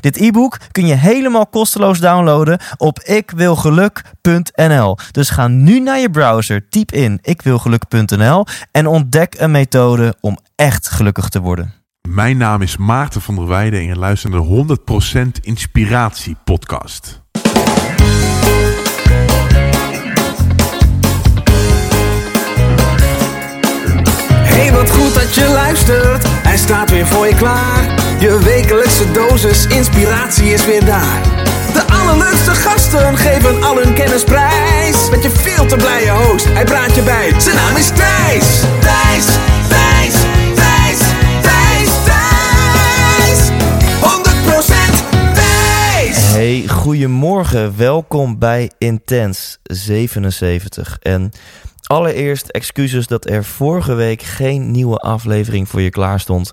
Dit e-book kun je helemaal kosteloos downloaden op ikwilgeluk.nl. Dus ga nu naar je browser, typ in ikwilgeluk.nl en ontdek een methode om echt gelukkig te worden. Mijn naam is Maarten van der Weijden en je luistert naar de 100% Inspiratie podcast. Hey, wat goed dat je luistert. Hij staat weer voor je klaar. Je wekelijkse dosis inspiratie is weer daar. De allerleukste gasten geven al hun kennis prijs. Met je veel te blije host, hij praat je bij. Zijn naam is Thijs. Thijs, Thijs, Thijs, Thijs, Thijs. 100% Thijs. Hey, goedemorgen. Welkom bij Intens 77. En allereerst excuses dat er vorige week geen nieuwe aflevering voor je klaar stond.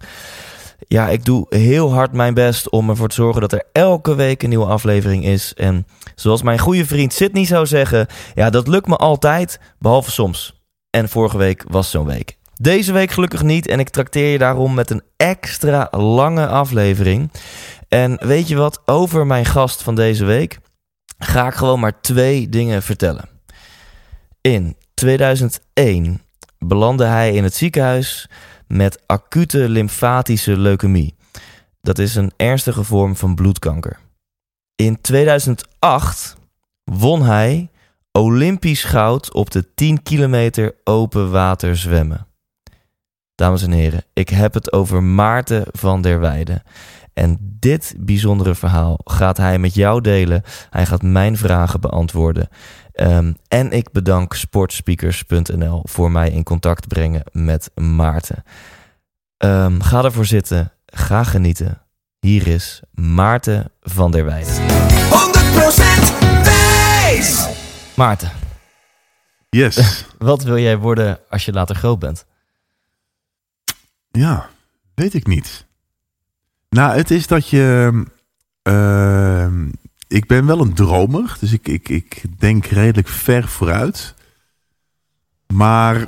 Ja, ik doe heel hard mijn best om ervoor te zorgen dat er elke week een nieuwe aflevering is. En zoals mijn goede vriend Sydney zou zeggen, ja, dat lukt me altijd, behalve soms. En vorige week was zo'n week. Deze week gelukkig niet en ik trakteer je daarom met een extra lange aflevering. En weet je wat, over mijn gast van deze week ga ik gewoon maar twee dingen vertellen. In 2001 belandde hij in het ziekenhuis met acute lymfatische leukemie. Dat is een ernstige vorm van bloedkanker. In 2008 won hij Olympisch goud op de 10 kilometer open water zwemmen. Dames en heren, ik heb het over Maarten van der Weijden. En dit bijzondere verhaal gaat hij met jou delen. Hij gaat mijn vragen beantwoorden. Um, en ik bedank sportspeakers.nl voor mij in contact brengen met Maarten. Um, ga ervoor zitten, ga genieten. Hier is Maarten van der Weijden. 100% Thijs. Maarten, Yes. wat wil jij worden als je later groot bent? ja, weet ik niet. Nou, het is dat je. ehm, ik ben wel een dromer, dus ik, ik, ik denk redelijk ver vooruit. Maar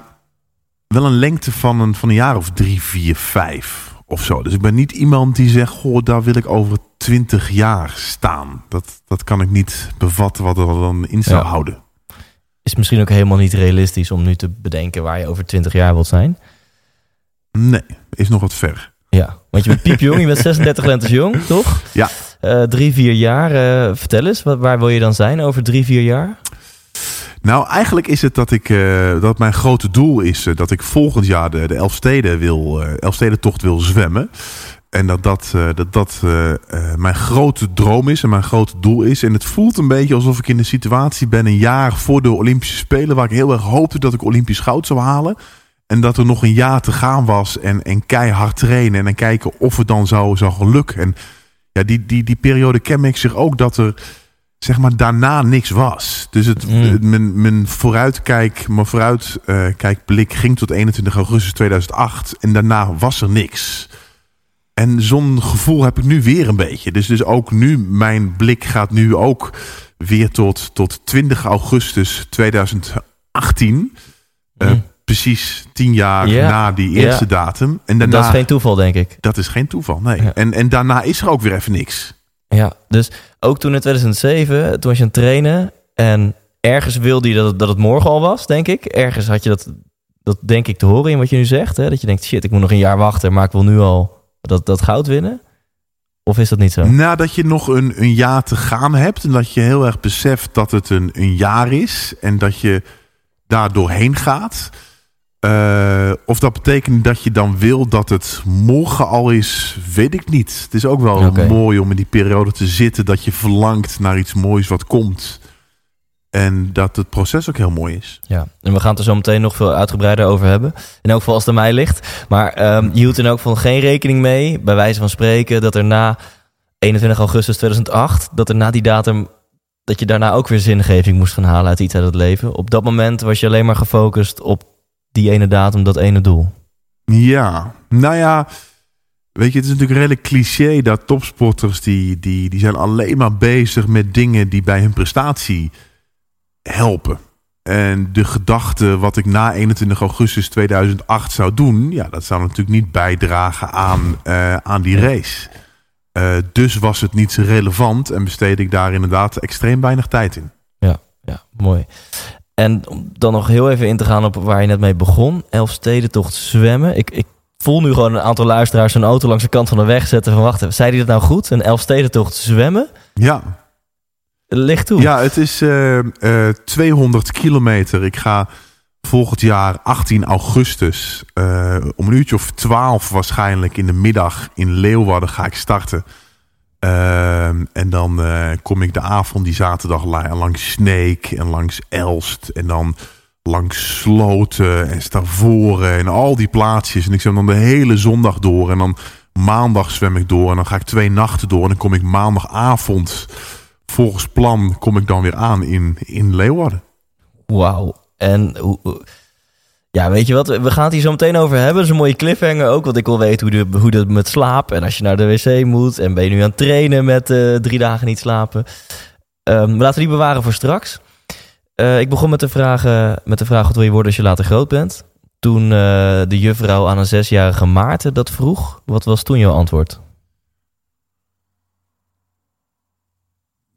wel een lengte van een, van een jaar of drie, vier, vijf of zo. Dus ik ben niet iemand die zegt: Goh, daar wil ik over twintig jaar staan. Dat, dat kan ik niet bevatten wat er dan in zou Ja. houden. Is misschien ook helemaal niet realistisch om nu te bedenken waar je over 20 jaar wilt zijn. Nee, is nog wat ver. Ja, want je bent piepjong, je bent 36 lentes jong, toch? Ja. Eh, drie, vier jaar. eh, vertel eens, waar wil je dan zijn over drie, vier jaar? Nou, eigenlijk is het dat ik eh, dat mijn grote doel is dat ik volgend jaar de, de Elfsteden wil, Elfstedentocht wil zwemmen. En dat dat, dat, dat mijn grote droom is en mijn grote doel is. En het voelt een beetje alsof ik in een situatie ben een jaar voor de Olympische Spelen. Waar ik heel erg hoopte dat ik Olympisch goud zou halen. En dat er nog een jaar te gaan was en, en keihard trainen. En dan kijken of het dan zou, zou gaan lukken. En ja, die, die, die periode kenmerkt zich ook dat er zeg maar daarna niks was. Dus het, Mm. mijn, mijn vooruitkijk, mijn vooruitkijkblik ging tot 21 augustus 2008 en daarna was er niks. En zo'n gevoel heb ik nu weer een beetje. Dus, dus ook nu, mijn blik gaat nu ook weer tot, tot 20 augustus 2018. Eh, Mm. Precies tien jaar Ja. na die eerste datum. En daarna, Dat is geen toeval, denk ik. dat is geen toeval, nee. Ja. En, en daarna is er ook weer even niks. Ja, dus ook toen in 2007, toen was je aan het trainen en ergens wilde je dat het, dat het morgen al was, denk ik. Ergens had je dat, dat denk ik te horen in wat je nu zegt. Hè? Dat je denkt, shit, ik moet nog een jaar wachten, maar ik wil nu al dat, dat goud winnen. Of is dat niet zo? Nadat je nog een, een jaar te gaan hebt en dat je heel erg beseft dat het een, een jaar is en dat je daar doorheen gaat. Eh, of dat betekent dat je dan wil dat het morgen al is, weet ik niet. Het is ook wel mooi om in die periode te zitten dat je verlangt naar iets moois wat komt. En dat het proces ook heel mooi is. Ja, en we gaan het er zo meteen nog veel uitgebreider over hebben. In elk geval als het aan mij ligt. Maar ehm, je hield in elk geval geen rekening mee, bij wijze van spreken, dat er na 21 augustus 2008, dat er na die datum, dat je daarna ook weer zingeving moest gaan halen uit iets uit het leven. Op dat moment was je alleen maar gefocust op die ene datum, dat ene doel. Ja, nou ja, weet je, het is natuurlijk redelijk cliché dat topsporters die, die, die zijn alleen maar bezig met dingen die bij hun prestatie helpen. En de gedachte wat ik na 21 augustus 2008 zou doen, ja, dat zou natuurlijk niet bijdragen aan, uh, aan die race. Uh, dus was het niet zo relevant en besteed ik daar inderdaad extreem weinig tijd in. Ja, ja mooi. En om dan nog heel even in te gaan op waar je net mee begon. Elfstedentocht zwemmen. Ik, ik voel nu gewoon een aantal luisteraars een auto langs de kant van de weg zetten van wacht, zei hij dat nou goed? Een Elfstedentocht zwemmen? Ja. Licht toe. Ja, het is uh, uh, 200 kilometer. Ik ga volgend jaar 18 augustus uh, om een uurtje of 12 waarschijnlijk in de middag in Leeuwarden ga ik starten. Uh, en dan uh, kom ik de avond die zaterdag langs Sneek en langs Elst en dan langs Sloten en Stavoren en al die plaatsjes. En ik zwem dan de hele zondag door en dan maandag zwem ik door en dan ga ik twee nachten door en dan kom ik maandagavond volgens plan kom ik dan weer aan in, in Leeuwarden. Wauw. En hoe, ja, weet je wat? We gaan het hier zo meteen over hebben. Dat is een mooie cliffhanger ook. Want ik wil weten hoe, de, hoe dat met slaap. En als je naar de wc moet. En ben je nu aan het trainen met uh, drie dagen niet slapen. Um, laten we die bewaren voor straks. Uh, ik begon met de, vraag, met de vraag: wat wil je worden als je later groot bent? Toen de juffrouw aan een zesjarige Maarten dat vroeg. Wat was toen jouw antwoord?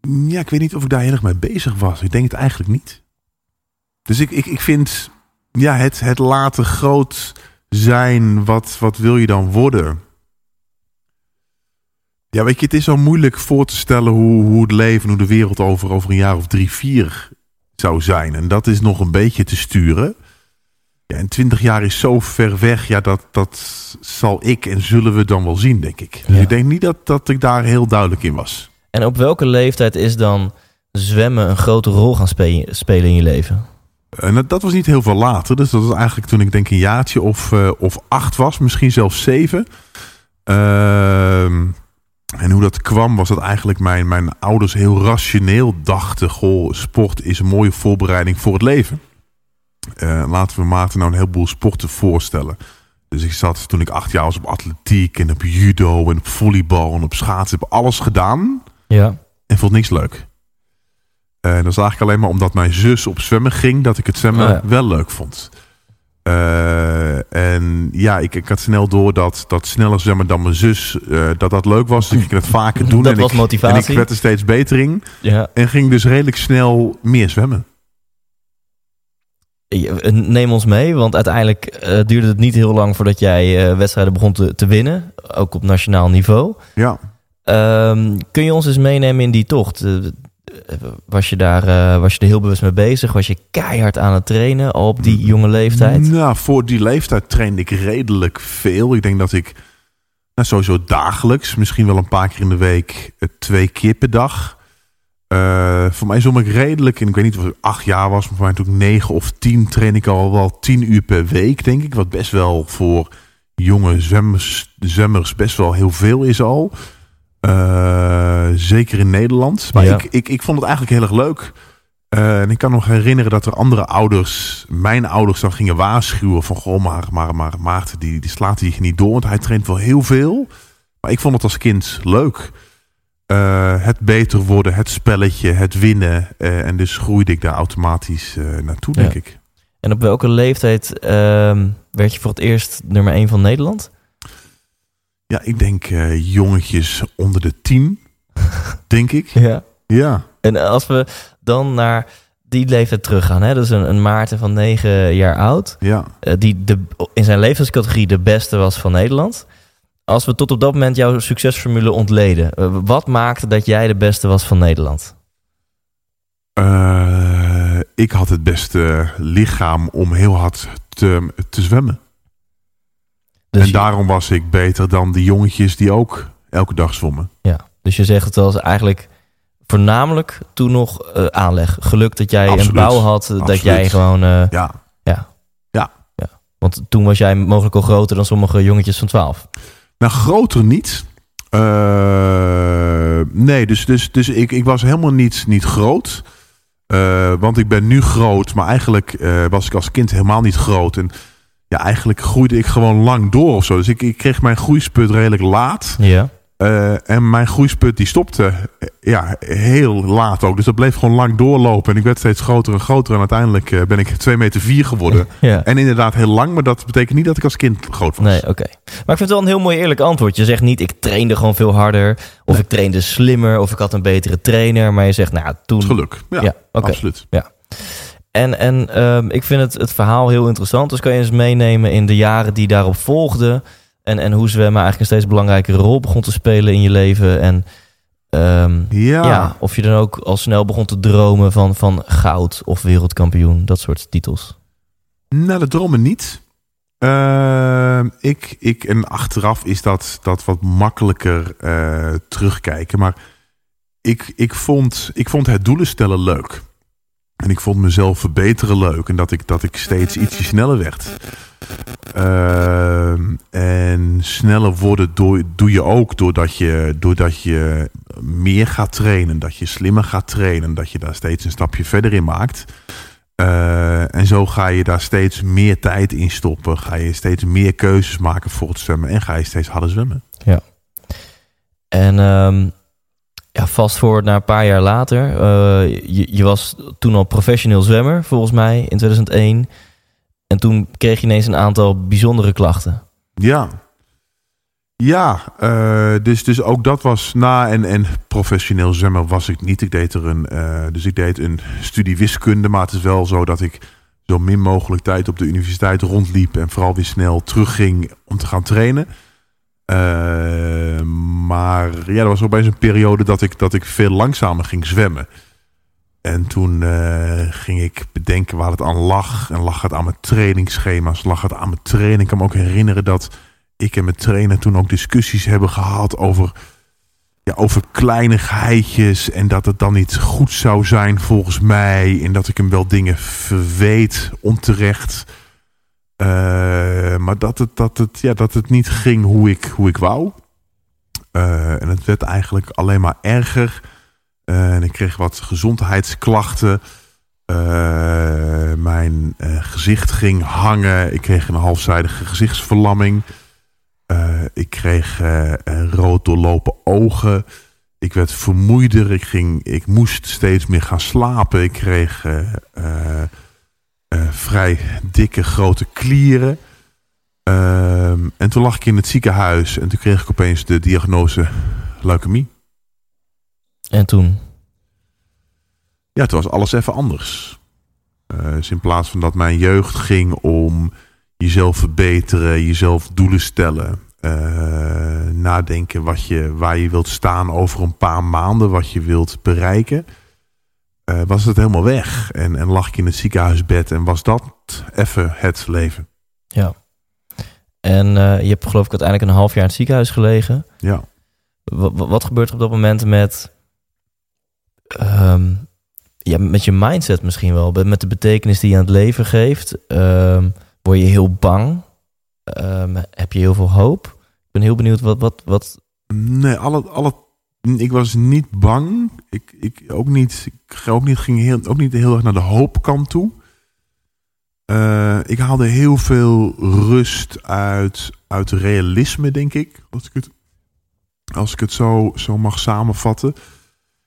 Ja, ik weet niet of ik daar heel erg mee bezig was. Ik denk het eigenlijk niet. Dus ik, ik, ik vind ja, het, het later groot zijn, wat, wat wil je dan worden? Ja, weet je, het is zo moeilijk voor te stellen hoe, hoe het leven, hoe de wereld over, over een jaar of drie, vier zou zijn. En dat is nog een beetje te sturen. Ja, en twintig jaar is zo ver weg, ja, dat, dat zal ik en zullen we dan wel zien, denk ik. Ja. Ik denk niet dat, dat ik daar heel duidelijk in was. En op welke leeftijd is dan zwemmen een grote rol gaan spelen in je leven? En dat, was niet heel veel later. Dus dat was eigenlijk toen ik denk een jaartje of, uh, of acht was. Misschien zelfs zeven. Uh, en hoe dat kwam was dat eigenlijk mijn, mijn ouders heel rationeel dachten... Goh, sport is een mooie voorbereiding voor het leven. Uh, laten we Maarten nou een heleboel sporten voorstellen. Dus ik zat toen ik acht jaar was op atletiek en op judo en op volleybal en op schaatsen. Heb alles gedaan. Ja. En vond niks leuk. En dat is eigenlijk alleen maar omdat mijn zus op zwemmen ging... dat ik het zwemmen Oh ja. wel leuk vond. Uh, en ja, ik, ik had snel door dat, dat sneller zwemmen dan mijn zus... Uh, dat dat leuk was. Dus ik ging het vaker doen. Dat en was ik, motivatie. En ik werd er steeds beter in. Ja. En ging dus redelijk snel meer zwemmen. Neem ons mee, want uiteindelijk uh, duurde het niet heel lang... voordat jij wedstrijden begon te, te winnen. Ook op nationaal niveau. Ja. Um, kun je ons eens meenemen in die tocht? Was je daar uh, was je er heel bewust mee bezig? Was je keihard aan het trainen al op die jonge leeftijd? Nou, voor die leeftijd trainde ik redelijk veel. Ik denk dat ik nou, sowieso dagelijks, misschien wel een paar keer in de week, twee keer per dag. Uh, voor mij zwom ik redelijk, en ik weet niet of ik acht jaar was, maar voor mij toen ik negen of tien train ik al wel tien uur per week, denk ik. Wat best wel voor jonge zwemmers, zwemmers best wel heel veel is al. Uh, zeker in Nederland. Maar Ja. ik, ik, ik vond het eigenlijk heel erg leuk. Uh, en ik kan nog herinneren dat er andere ouders, mijn ouders, dan gingen waarschuwen van goh, maar, maar, maar Maarten, die, die slaat hier niet door, want hij traint wel heel veel. Maar ik vond het als kind leuk. Uh, het beter worden, het spelletje, het winnen. Uh, en dus groeide ik daar automatisch naartoe, denk ik. En op welke leeftijd ehm, werd je voor het eerst nummer 1 van Nederland? Ja, ik denk eh, jongetjes onder de tien, denk ik. Ja. Ja, En als we dan naar die leeftijd teruggaan, hè? dat is een, een Maarten van 9 jaar oud, ja. eh, die de, in zijn leeftijdscategorie de beste was van Nederland. Als we tot op dat moment jouw succesformule ontleden, eh, wat maakte dat jij de beste was van Nederland? Uh, ik had het beste lichaam om heel hard te, te zwemmen. Dus, en je, daarom was ik beter dan die jongetjes die ook elke dag zwommen. ja, dus je zegt het wel eens eigenlijk voornamelijk toen nog eh, aanleg. Geluk dat jij Absoluut. een bouw had, dat Absoluut. jij gewoon... eh, Ja, want toen was jij mogelijk al groter dan sommige jongetjes van 12. nou groter niet. Uh, nee, dus, dus, dus ik, ik was helemaal niet, niet groot. Want ik ben nu groot, maar eigenlijk was ik als kind helemaal niet groot. En ja, eigenlijk groeide ik gewoon lang door of zo. Dus ik, ik kreeg mijn groeispurt redelijk laat. Ja. Uh, en mijn groeispurt die stopte ja, heel laat ook. Dus dat bleef gewoon lang doorlopen. En ik werd steeds groter en groter. En uiteindelijk uh, ben ik 2 meter 4 geworden. Ja. En inderdaad heel lang. Maar dat betekent niet dat ik als kind groot was. Nee, oké. Maar ik vind het wel een heel mooi eerlijk antwoord. Je zegt niet, ik trainde gewoon veel harder. Of Nee. ik trainde slimmer. Of ik had een betere trainer. Maar je zegt, nou, toen... Geluk. Ja, Ja, absoluut. En, en ehm, ik vind het, het verhaal heel interessant. Dus kan je eens meenemen in de jaren die daarop volgden. En, en hoe zwemmen eigenlijk een steeds belangrijkere rol begon te spelen in je leven. En ehm, Ja. ja. of je dan ook al snel begon te dromen van, van goud of wereldkampioen. Dat soort titels. Nou, dat dromen niet. Uh, ik, ik, en achteraf is dat, dat wat makkelijker uh, terugkijken. Maar ik, ik, vond, ik vond het doelen stellen leuk. En ik vond mezelf verbeteren leuk. En dat ik, dat ik steeds ietsje sneller werd. Uh, en sneller worden doe, doe je ook doordat je, doordat je meer gaat trainen. Dat je slimmer gaat trainen. Dat je daar steeds een stapje verder in maakt. Uh, en zo ga je daar steeds meer tijd in stoppen. Ga je steeds meer keuzes maken voor het zwemmen. En ga je steeds harder zwemmen. Ja. En um, ja, vast voor naar een paar jaar later. Uh, je, je, was toen al professioneel zwemmer, volgens mij, in 2001. En toen kreeg je ineens een aantal bijzondere klachten. Ja. Ja, uh, dus, dus ook dat was na en, en professioneel zwemmer was ik niet. Ik deed er een, uh, dus ik deed een studie wiskunde, maar het is wel zo dat ik zo min mogelijk tijd op de universiteit rondliep en vooral weer snel terugging om te gaan trainen. Uh, maar ja, er was opeens een periode dat ik, dat ik veel langzamer ging zwemmen. En toen uh, ging ik bedenken waar het aan lag. En lag het aan mijn trainingsschema's, lag het aan mijn training. Ik kan me ook herinneren dat ik en mijn trainer toen ook discussies hebben gehad over, ja, over kleinigheidjes. En dat het dan niet goed zou zijn volgens mij. En dat ik hem wel dingen verweet onterecht. Uh, maar dat het, dat, het, ja, dat het niet ging hoe ik, hoe ik wou. Uh, en het werd eigenlijk alleen maar erger. Uh, en ik kreeg wat gezondheidsklachten. Mijn gezicht ging hangen. Ik kreeg een halfzijdige gezichtsverlamming. Ik kreeg rood doorlopen ogen. Ik werd vermoeider. Ik, ging, ik moest steeds meer gaan slapen. Ik kreeg vrij dikke grote klieren. Ehm, en toen lag ik in het ziekenhuis. En toen kreeg ik opeens de diagnose leukemie. En toen? Ja, toen was alles even anders. Uh, dus in plaats van dat mijn jeugd ging om jezelf verbeteren, jezelf doelen stellen, uh, nadenken wat je, waar je wilt staan over een paar maanden, wat je wilt bereiken, uh, was het helemaal weg. En, en lag ik in het ziekenhuisbed en was dat even het leven. Ja. En je hebt geloof ik uiteindelijk een half jaar in het ziekenhuis gelegen. Ja. Wat, wat gebeurt er op dat moment met um, ja, met je mindset misschien wel. Met de betekenis die je aan het leven geeft. Um, word je heel bang? Um, heb je heel veel hoop? Ik ben heel benieuwd wat... wat, wat... Nee, alle, alle, ik was niet bang. Ik, ik, ook niet, ik ook niet, ging heel, ook niet heel erg naar de hoopkant toe. Uh, ik haalde heel veel rust uit, uit realisme, denk ik. Als ik het, als ik het zo, zo mag samenvatten.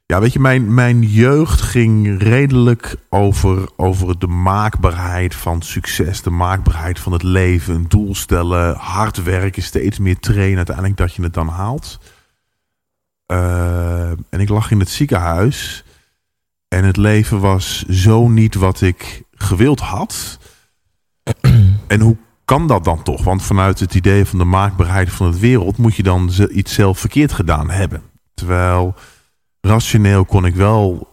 Ja, weet je, mijn, mijn jeugd ging redelijk over, over de maakbaarheid van succes. De maakbaarheid van het leven. Een doel stellen, hard werken, steeds meer trainen. Uiteindelijk dat je het dan haalt. Uh, en ik lag in het ziekenhuis. En het leven was zo niet wat ik gewild had. en hoe kan dat dan toch? Want vanuit het idee van de maakbaarheid van het wereld... moet je dan iets zelf verkeerd gedaan hebben. Terwijl rationeel kon ik wel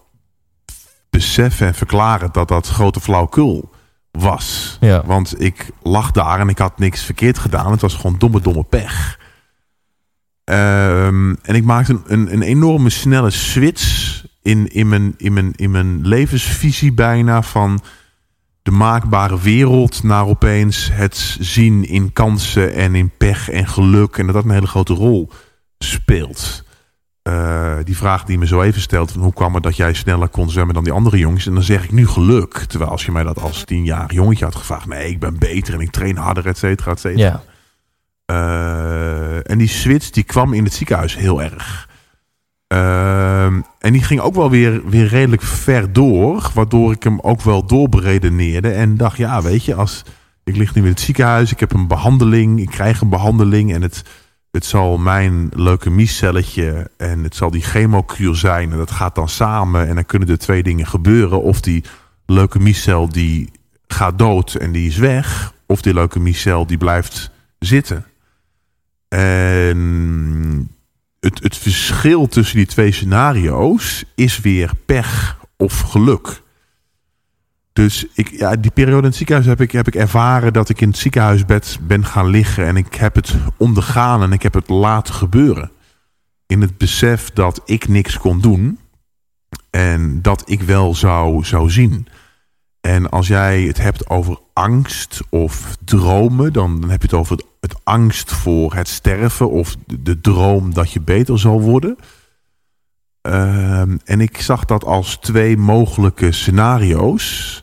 beseffen en verklaren dat dat grote flauwkul was. Ja. Want ik lag daar en ik had niks verkeerd gedaan. Het was gewoon domme, domme pech. Um, en ik maakte een, een, een, enorme snelle switch in, in, mijn, in, mijn, in mijn levensvisie bijna van de maakbare wereld naar opeens het zien in kansen en in pech en geluk. En dat had een hele grote rol speelt. Eh, die vraag die me zo even stelt: van hoe kwam het dat jij sneller kon zwemmen dan die andere jongens? En dan zeg ik nu geluk. Terwijl als je mij dat als tienjarig jongetje had gevraagd: nee, ik ben beter en ik train harder, et cetera, et cetera. Eh, en die switch die kwam in het ziekenhuis heel erg. Ehm, en die ging ook wel weer, weer redelijk ver door. Waardoor ik hem ook wel doorberedeneerde. En dacht, ja, weet je, als ik lig nu in het ziekenhuis, ik heb een behandeling, ik krijg een behandeling en het, het zal mijn leukemiecelletje en het zal die chemokuur zijn. En dat gaat dan samen en dan kunnen er twee dingen gebeuren. Of die leukemiecel die gaat dood en die is weg. Of die leukemiecel die blijft zitten. En het, het verschil tussen die twee scenario's is weer pech of geluk. Dus ik, ja, die periode in het ziekenhuis heb ik, heb ik ervaren dat ik in het ziekenhuisbed ben gaan liggen. En ik heb het ondergaan en ik heb het laten gebeuren. In het besef dat ik niks kon doen. En dat ik wel zou, zou zien. En als jij het hebt over angst of dromen, dan, dan heb je het over het, het angst voor het sterven of de, de droom dat je beter zal worden. Ehm, en ik zag dat als twee mogelijke scenario's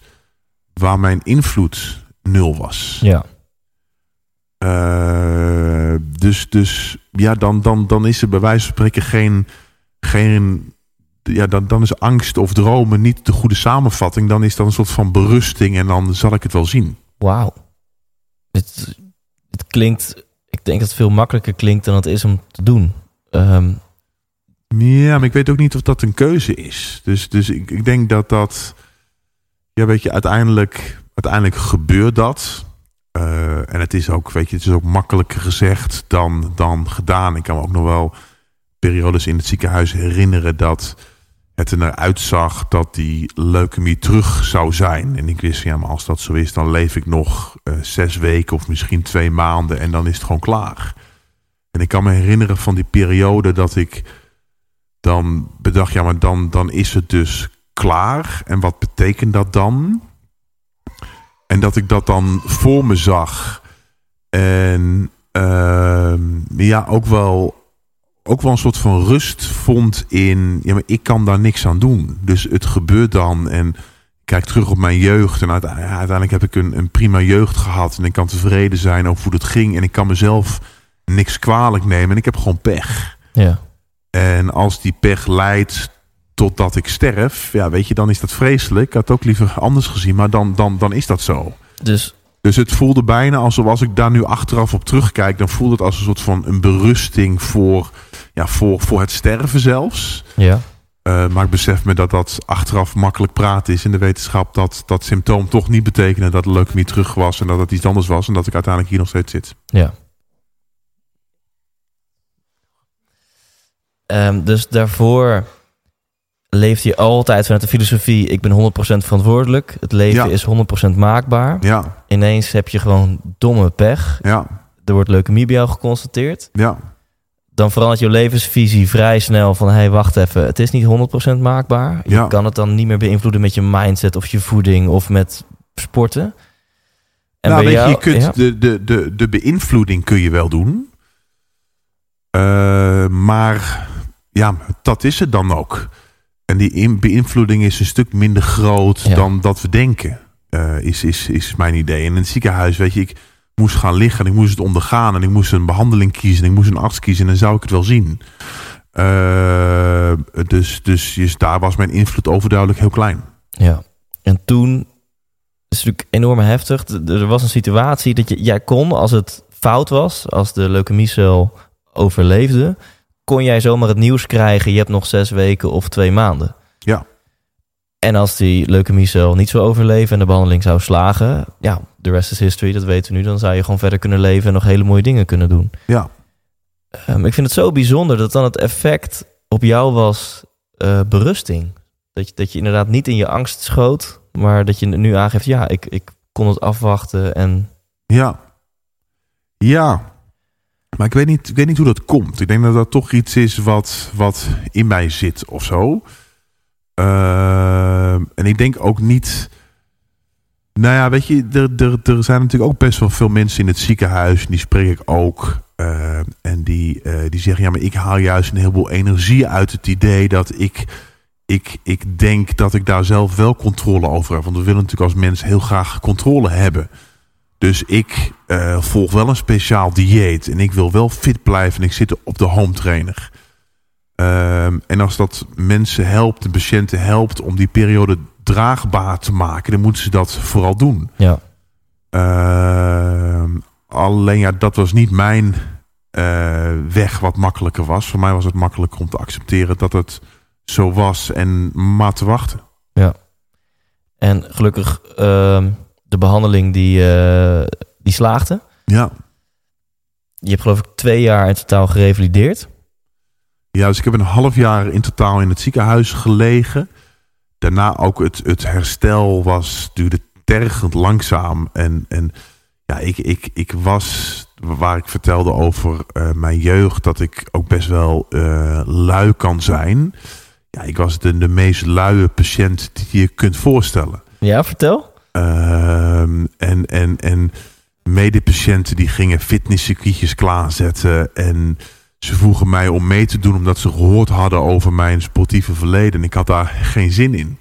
waar mijn invloed nul was. Ja. Uh, dus, dus ja, dan, dan, dan is er bij wijze van spreken geen, geen ja, dan, dan is angst of dromen niet de goede samenvatting. Dan is dat een soort van berusting en dan zal ik het wel zien. Wauw. Het, het klinkt, ik denk dat het veel makkelijker klinkt dan het is om te doen. Um... Ja, maar ik weet ook niet of dat een keuze is. Dus, dus ik, ik denk dat dat, ja weet je, uiteindelijk, uiteindelijk gebeurt dat. Uh, en het is ook, weet je, het is ook makkelijker gezegd dan, dan gedaan. Ik kan me ook nog wel periodes in het ziekenhuis herinneren dat het er naar uitzag dat die leukemie terug zou zijn. En ik wist, ja, maar als dat zo is, dan leef ik nog uh, zes weken of misschien twee maanden en dan is het gewoon klaar. En ik kan me herinneren van die periode dat ik dan bedacht, ja, maar dan, dan is het dus klaar. En wat betekent dat dan? En dat ik dat dan voor me zag. En uh, ja, ook wel ook wel een soort van rust vond in... Ja, maar ik kan daar niks aan doen. Dus het gebeurt dan en kijk terug op mijn jeugd. En uiteindelijk heb ik een, een prima jeugd gehad. En ik kan tevreden zijn over hoe het ging. En ik kan mezelf niks kwalijk nemen. En ik heb gewoon pech. Ja. En als die pech leidt totdat ik sterf... Ja, weet je, dan is dat vreselijk. Ik had het ook liever anders gezien. Maar dan, dan, dan is dat zo. Dus dus het voelde bijna alsof als ik daar nu achteraf op terugkijk, dan voelde het als een soort van een berusting voor, ja, voor, voor het sterven zelfs. Ja. Uh, maar ik besef me dat dat achteraf makkelijk praten is in de wetenschap. Dat dat symptoom toch niet betekende dat de leukemie terug was en dat het iets anders was. En dat ik uiteindelijk hier nog steeds zit. Ja. Um, dus daarvoor leeft je altijd vanuit de filosofie: ik ben 100% verantwoordelijk. Het leven is 100% maakbaar. Ja. Ineens heb je gewoon domme pech. Ja. Er wordt leukemie bij jou geconstateerd. Ja. Dan verandert je levensvisie vrij snel van... hé, hey, wacht even, het is niet 100% maakbaar. Je kan het dan niet meer beïnvloeden met je mindset... of je voeding of met sporten. En nou, weet je, jou, je kunt ja, de, de, de, de beïnvloeding kun je wel doen. Eh, maar ja, dat is het dan ook. En die in- beïnvloeding is een stuk minder groot Ja. dan dat we denken. eh, is, is, is mijn idee. En in het ziekenhuis, weet je, ik moest gaan liggen en ik moest het ondergaan. En ik moest een behandeling kiezen en ik moest een arts kiezen. En dan zou ik het wel zien. Eh, dus dus, dus daar was mijn invloed overduidelijk heel klein. ja. En toen... is het natuurlijk enorm heftig. Er was een situatie dat je, jij kon, als het fout was... als de leukemiecel overleefde... kon jij zomaar het nieuws krijgen... je hebt nog zes weken of twee maanden. En als die leukemiecel niet zou overleven en de behandeling zou slagen, ja, de rest is history, dat weten we nu. Dan zou je gewoon verder kunnen leven en nog hele mooie dingen kunnen doen. Ja. Ehm, ik vind het zo bijzonder dat dan het effect op jou was eh, berusting. Dat je, dat je inderdaad niet in je angst schoot, maar dat je nu aangeeft, ja, ik, ik kon het afwachten en Ja. Ja. Maar ik weet, niet, ik weet niet hoe dat komt. Ik denk dat dat toch iets is wat, wat in mij zit of zo. Ehm, en ik denk ook niet... Nou ja, weet je, er, er, er zijn natuurlijk ook best wel veel mensen in het ziekenhuis. En die spreek ik ook. eh, en die, eh, die zeggen, ja, maar ik haal juist een heleboel energie uit het idee dat ik, ik, ik denk dat ik daar zelf wel controle over heb. Want we willen natuurlijk als mens heel graag controle hebben. Dus ik eh, volg wel een speciaal dieet. En ik wil wel fit blijven. En ik zit op de home trainer. Ehm, en als dat mensen helpt, de patiënten helpt om die periode draagbaar te maken, dan moeten ze dat vooral doen. Ja. Ehm, alleen ja, dat was niet mijn eh, weg wat makkelijker was. Voor mij was het makkelijker om te accepteren dat het zo was en maar te wachten. En gelukkig, ehm, de behandeling die, eh, die slaagde. Ja. Je hebt geloof ik twee jaar in totaal gerevalideerd. Ja, dus ik heb een half jaar in totaal in het ziekenhuis gelegen. Daarna ook het, het herstel was, duurde tergend langzaam. En, en ja, ik, ik, ik was, waar ik vertelde over eh, mijn jeugd, dat ik ook best wel eh, lui kan zijn. Ja, ik was de, de meest luie patiënt die je kunt voorstellen. Ja, vertel. Ehm, en, en, en medepatiënten die gingen fitnesscircuitjes klaarzetten. En ze vroegen mij om mee te doen omdat ze gehoord hadden over mijn sportieve verleden. En ik had daar geen zin in.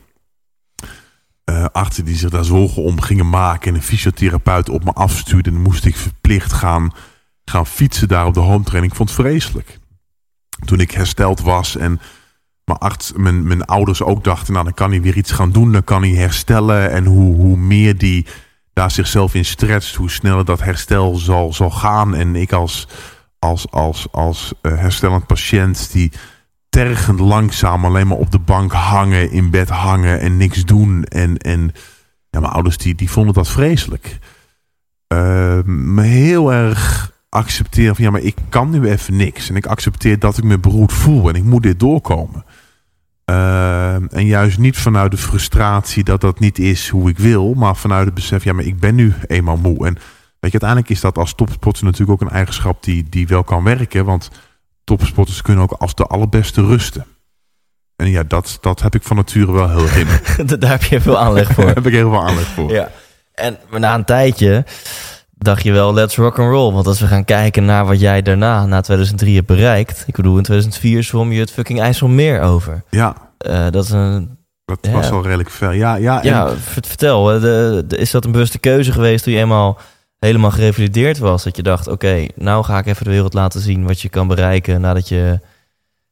Eh artsen die zich daar zorgen om gingen maken. En een fysiotherapeut op me afstuurde. En moest ik verplicht gaan, gaan fietsen daar op de home training. Ik vond het vreselijk. Toen ik hersteld was en mijn, arts, mijn, mijn ouders ook dachten... nou, dan kan hij weer iets gaan doen, dan kan hij herstellen. En hoe, hoe meer die daar zichzelf in stretcht... hoe sneller dat herstel zal, zal gaan. En ik als, als, als, als eh, herstellend patiënt... die tergend langzaam alleen maar op de bank hangen... in bed hangen en niks doen. En, en ja, mijn ouders die, die vonden dat vreselijk. Me heel erg accepteren van... ja, maar ik kan nu even niks. En ik accepteer dat ik me beroerd voel... en ik moet dit doorkomen. Eh, en juist niet vanuit de frustratie dat dat niet is hoe ik wil... maar vanuit het besef, ja, maar ik ben nu eenmaal moe. En weet je, uiteindelijk is dat als topsporter natuurlijk ook een eigenschap... die, die wel kan werken, want topsporters kunnen ook als de allerbeste rusten. En ja, dat, dat heb ik van nature wel heel in. Daar heb je veel aanleg voor. Daar heb ik heel veel aanleg voor. Ja. En na een tijdje dacht je wel, let's rock and roll. Want als we gaan kijken naar wat jij daarna, na 2003, hebt bereikt. Ik bedoel, in 2004 zwom je het fucking IJsselmeer over. Ja, Eh, dat is een... dat Ja. was al redelijk ver. Ja, ja, en- Ja, ver- vertel. hè, De, de- is dat een bewuste keuze geweest toen je eenmaal helemaal gerevalideerd was? Dat je dacht, oké, nou ga ik even de wereld laten zien wat je kan bereiken nadat je...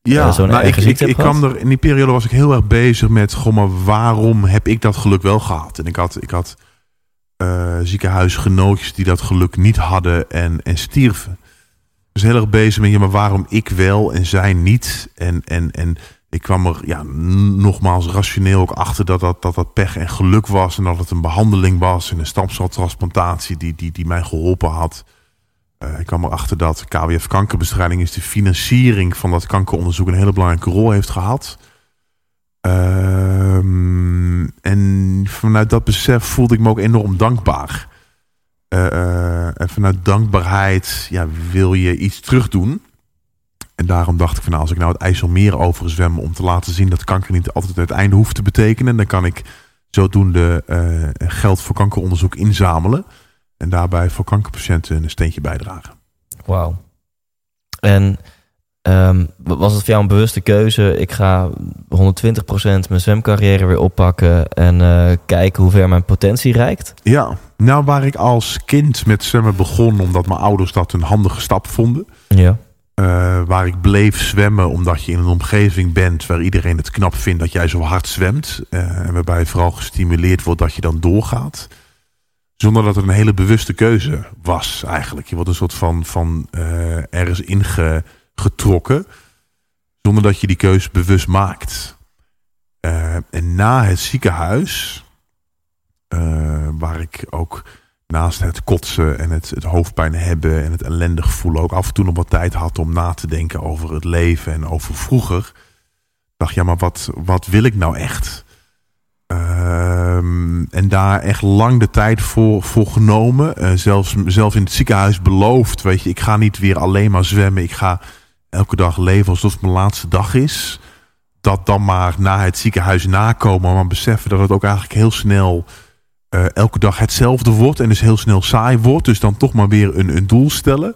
Ja, eh, zo'n nou, ik, ik, ik kwam er in die periode was ik heel erg bezig met, goh, maar waarom heb ik dat geluk wel gehad? En ik had, ik had eh, ziekenhuisgenootjes die dat geluk niet hadden en, en stierven. Dus heel erg bezig met, ja, maar waarom ik wel en zij niet? En, en, en ik kwam er ja, nogmaals rationeel ook achter dat dat, dat dat pech en geluk was. En dat het een behandeling was en een stamceltransplantatie die, die, die mij geholpen had. Eh, ik kwam erachter dat KWF kankerbestrijding is de financiering van dat kankeronderzoek een hele belangrijke rol heeft gehad. Ehm, en vanuit dat besef voelde ik me ook enorm dankbaar. Eh, eh, en vanuit dankbaarheid ja, wil je iets terugdoen. En daarom dacht ik van nou, als ik nou het IJsselmeer overzwem om te laten zien dat kanker niet altijd het einde hoeft te betekenen, dan kan ik zodoende eh, geld voor kankeronderzoek inzamelen. En daarbij voor kankerpatiënten een steentje bijdragen. Wauw. En ehm, was het voor jou een bewuste keuze? Ik ga 120% mijn zwemcarrière weer oppakken en eh, kijken hoe ver mijn potentie reikt? Ja, nou waar ik als kind met zwemmen begon omdat mijn ouders dat een handige stap vonden. Ja. Eh, waar ik bleef zwemmen omdat je in een omgeving bent waar iedereen het knap vindt dat jij zo hard zwemt. eh, en waarbij vooral gestimuleerd wordt dat je dan doorgaat. Zonder dat het een hele bewuste keuze was eigenlijk. Je wordt een soort van, van eh, ergens ingetrokken. Zonder dat je die keuze bewust maakt. En na het ziekenhuis, waar ik ook naast het kotsen en het, het hoofdpijn hebben en het ellendig voelen ook af en toe nog wat tijd had om na te denken over het leven en over vroeger. Dacht ja, maar wat, wat wil ik nou echt? Ehm, en daar echt lang de tijd voor, voor genomen. Eh, zelfs zelf in het ziekenhuis beloofd. Weet je, ik ga niet weer alleen maar zwemmen. Ik ga elke dag leven alsof het mijn laatste dag is. Dat dan maar na het ziekenhuis nakomen. Maar beseffen dat het ook eigenlijk heel snel eh, elke dag hetzelfde wordt en dus heel snel saai wordt. Dus dan toch maar weer een, een doel stellen.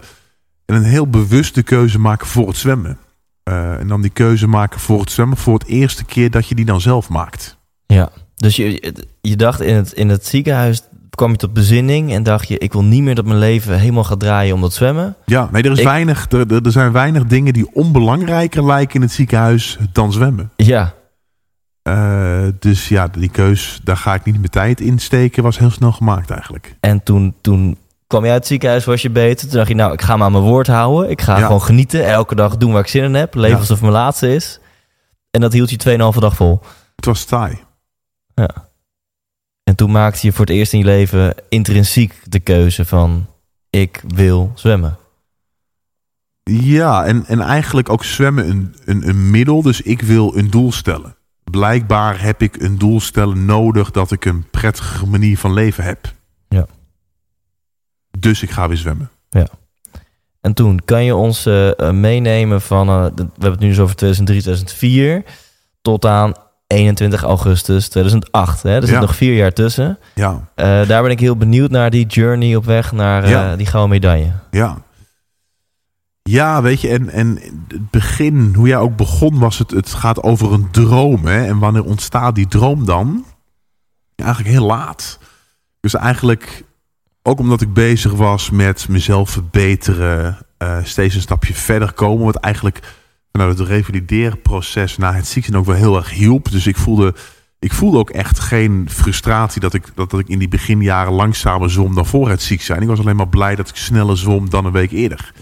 En een heel bewuste keuze maken voor het zwemmen. Eh, en dan die keuze maken voor het zwemmen voor het eerste keer dat je die dan zelf maakt. Ja, dus je, je dacht in het, in het ziekenhuis kwam je tot bezinning en dacht je, ik wil niet meer dat mijn leven helemaal gaat draaien om dat zwemmen. Ja, nee, er, is Ik- weinig, er er zijn weinig dingen die onbelangrijker lijken in het ziekenhuis dan zwemmen. Ja, Eh, dus ja, die keus, daar ga ik niet mijn tijd in steken, was heel snel gemaakt eigenlijk. en toen, toen kwam je uit het ziekenhuis, was je beter. Toen dacht je, nou, ik ga me aan mijn woord houden. Ik ga Ja. gewoon genieten, elke dag doen waar ik zin in heb. Leven Ja. alsof het mijn laatste is. En dat hield je 2,5 dag vol. Het was taai. En toen maakte je voor het eerst in je leven intrinsiek de keuze van, ik wil zwemmen. Ja, en, en eigenlijk ook zwemmen een, een, een middel. Dus ik wil een doel stellen. Blijkbaar heb ik een doel stellen nodig dat ik een prettige manier van leven heb. Ja. Dus ik ga weer zwemmen. En toen kan je ons eh, eh, meenemen van, de- we hebben het nu dus over 2003, 2004, tot aan 21 augustus 2008. Hè? Er zit Ja. nog vier jaar tussen. Ja, daar ben ik heel benieuwd naar die journey op weg naar Ja. die gouden medaille. ja. Ja, weet je, en, en het begin, hoe jij ook begon, was het, het gaat over een droom. Hè? En wanneer ontstaat die droom dan? Eigenlijk heel laat. Dus eigenlijk, ook omdat ik bezig was met mezelf verbeteren, eh, steeds een stapje verder komen. Wat eigenlijk vanuit het revalideerproces na het ziek zijn ook wel heel erg hielp. Dus ik voelde, ik voelde ook echt geen frustratie dat ik, dat, dat ik in die beginjaren langzamer zwom dan voor het ziek zijn. Ik was alleen maar blij dat ik sneller zwom dan een week eerder.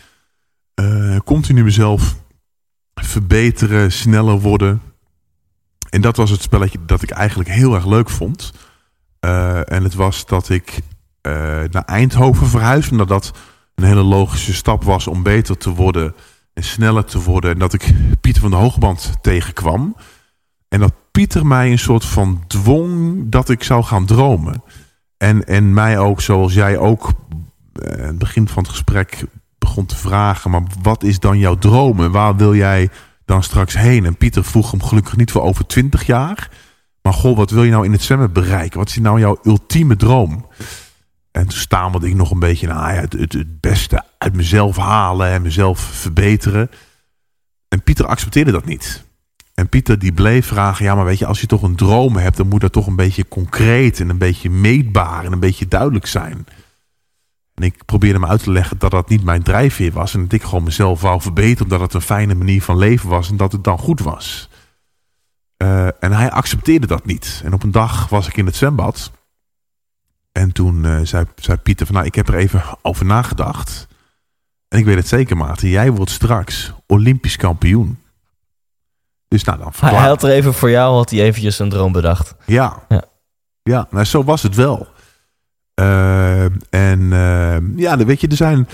Eh, continu mezelf verbeteren, sneller worden. En dat was het spelletje dat ik eigenlijk heel erg leuk vond. Eh, en het was dat ik eh, naar Eindhoven verhuisde. Omdat dat een hele logische stap was om beter te worden en sneller te worden. En dat ik Pieter van de Hoogband tegenkwam. En dat Pieter mij een soort van dwong dat ik zou gaan dromen. En, en mij ook, zoals jij ook het begin van het gesprek begon te vragen. Maar wat is dan jouw droom? En waar wil jij dan straks heen? En Pieter vroeg hem gelukkig niet voor over twintig jaar. Maar goh, wat wil je nou in het zwemmen bereiken? Wat is nou jouw ultieme droom? En toen stamelde ik nog een beetje, nou ja, het, het, het beste uit mezelf halen en mezelf verbeteren. En Pieter accepteerde dat niet. En Pieter die bleef vragen, ja maar weet je, als je toch een droom hebt, dan moet dat toch een beetje concreet en een beetje meetbaar en een beetje duidelijk zijn. En ik probeerde hem uit te leggen dat dat niet mijn drijfveer was. En dat ik gewoon mezelf wou verbeteren, omdat het een fijne manier van leven was en dat het dan goed was. Eh, en hij accepteerde dat niet. En op een dag was ik in het zwembad. En toen eh, zei, zei Pieter van, nou, ik heb er even over nagedacht. En ik weet het zeker, Maarten. Jij wordt straks Olympisch kampioen. Dus nou, dan verklaar hij had er even voor jou, had hij eventjes een droom bedacht. ja. Ja. Ja, nou, zo was het wel. Eh, en eh, ja, dan weet je, er zijn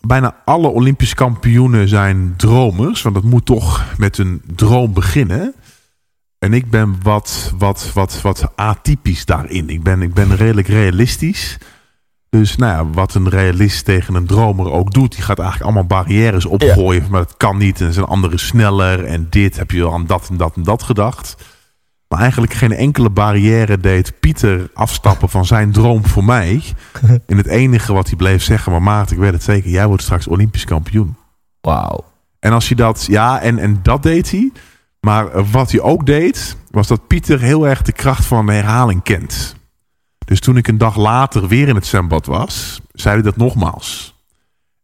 bijna alle Olympische kampioenen zijn dromers. Want dat moet toch met een droom beginnen. En ik ben wat, wat, wat, wat atypisch daarin. Ik ben, ik ben redelijk realistisch. Dus nou ja, wat een realist tegen een dromer ook doet, die gaat eigenlijk allemaal barrières opgooien. Maar dat kan niet en zijn anderen sneller en dit heb je al aan dat en dat en dat gedacht. Eigenlijk geen enkele barrière deed Pieter afstappen van zijn droom voor mij. En het enige wat hij bleef zeggen, maar Maarten, ik weet het zeker, jij wordt straks Olympisch kampioen. Wauw. En als je dat, ja, en, en dat deed hij. Maar wat hij ook deed, was dat Pieter heel erg de kracht van de herhaling kent. Dus toen ik een dag later weer in het zwembad was, zei hij dat nogmaals.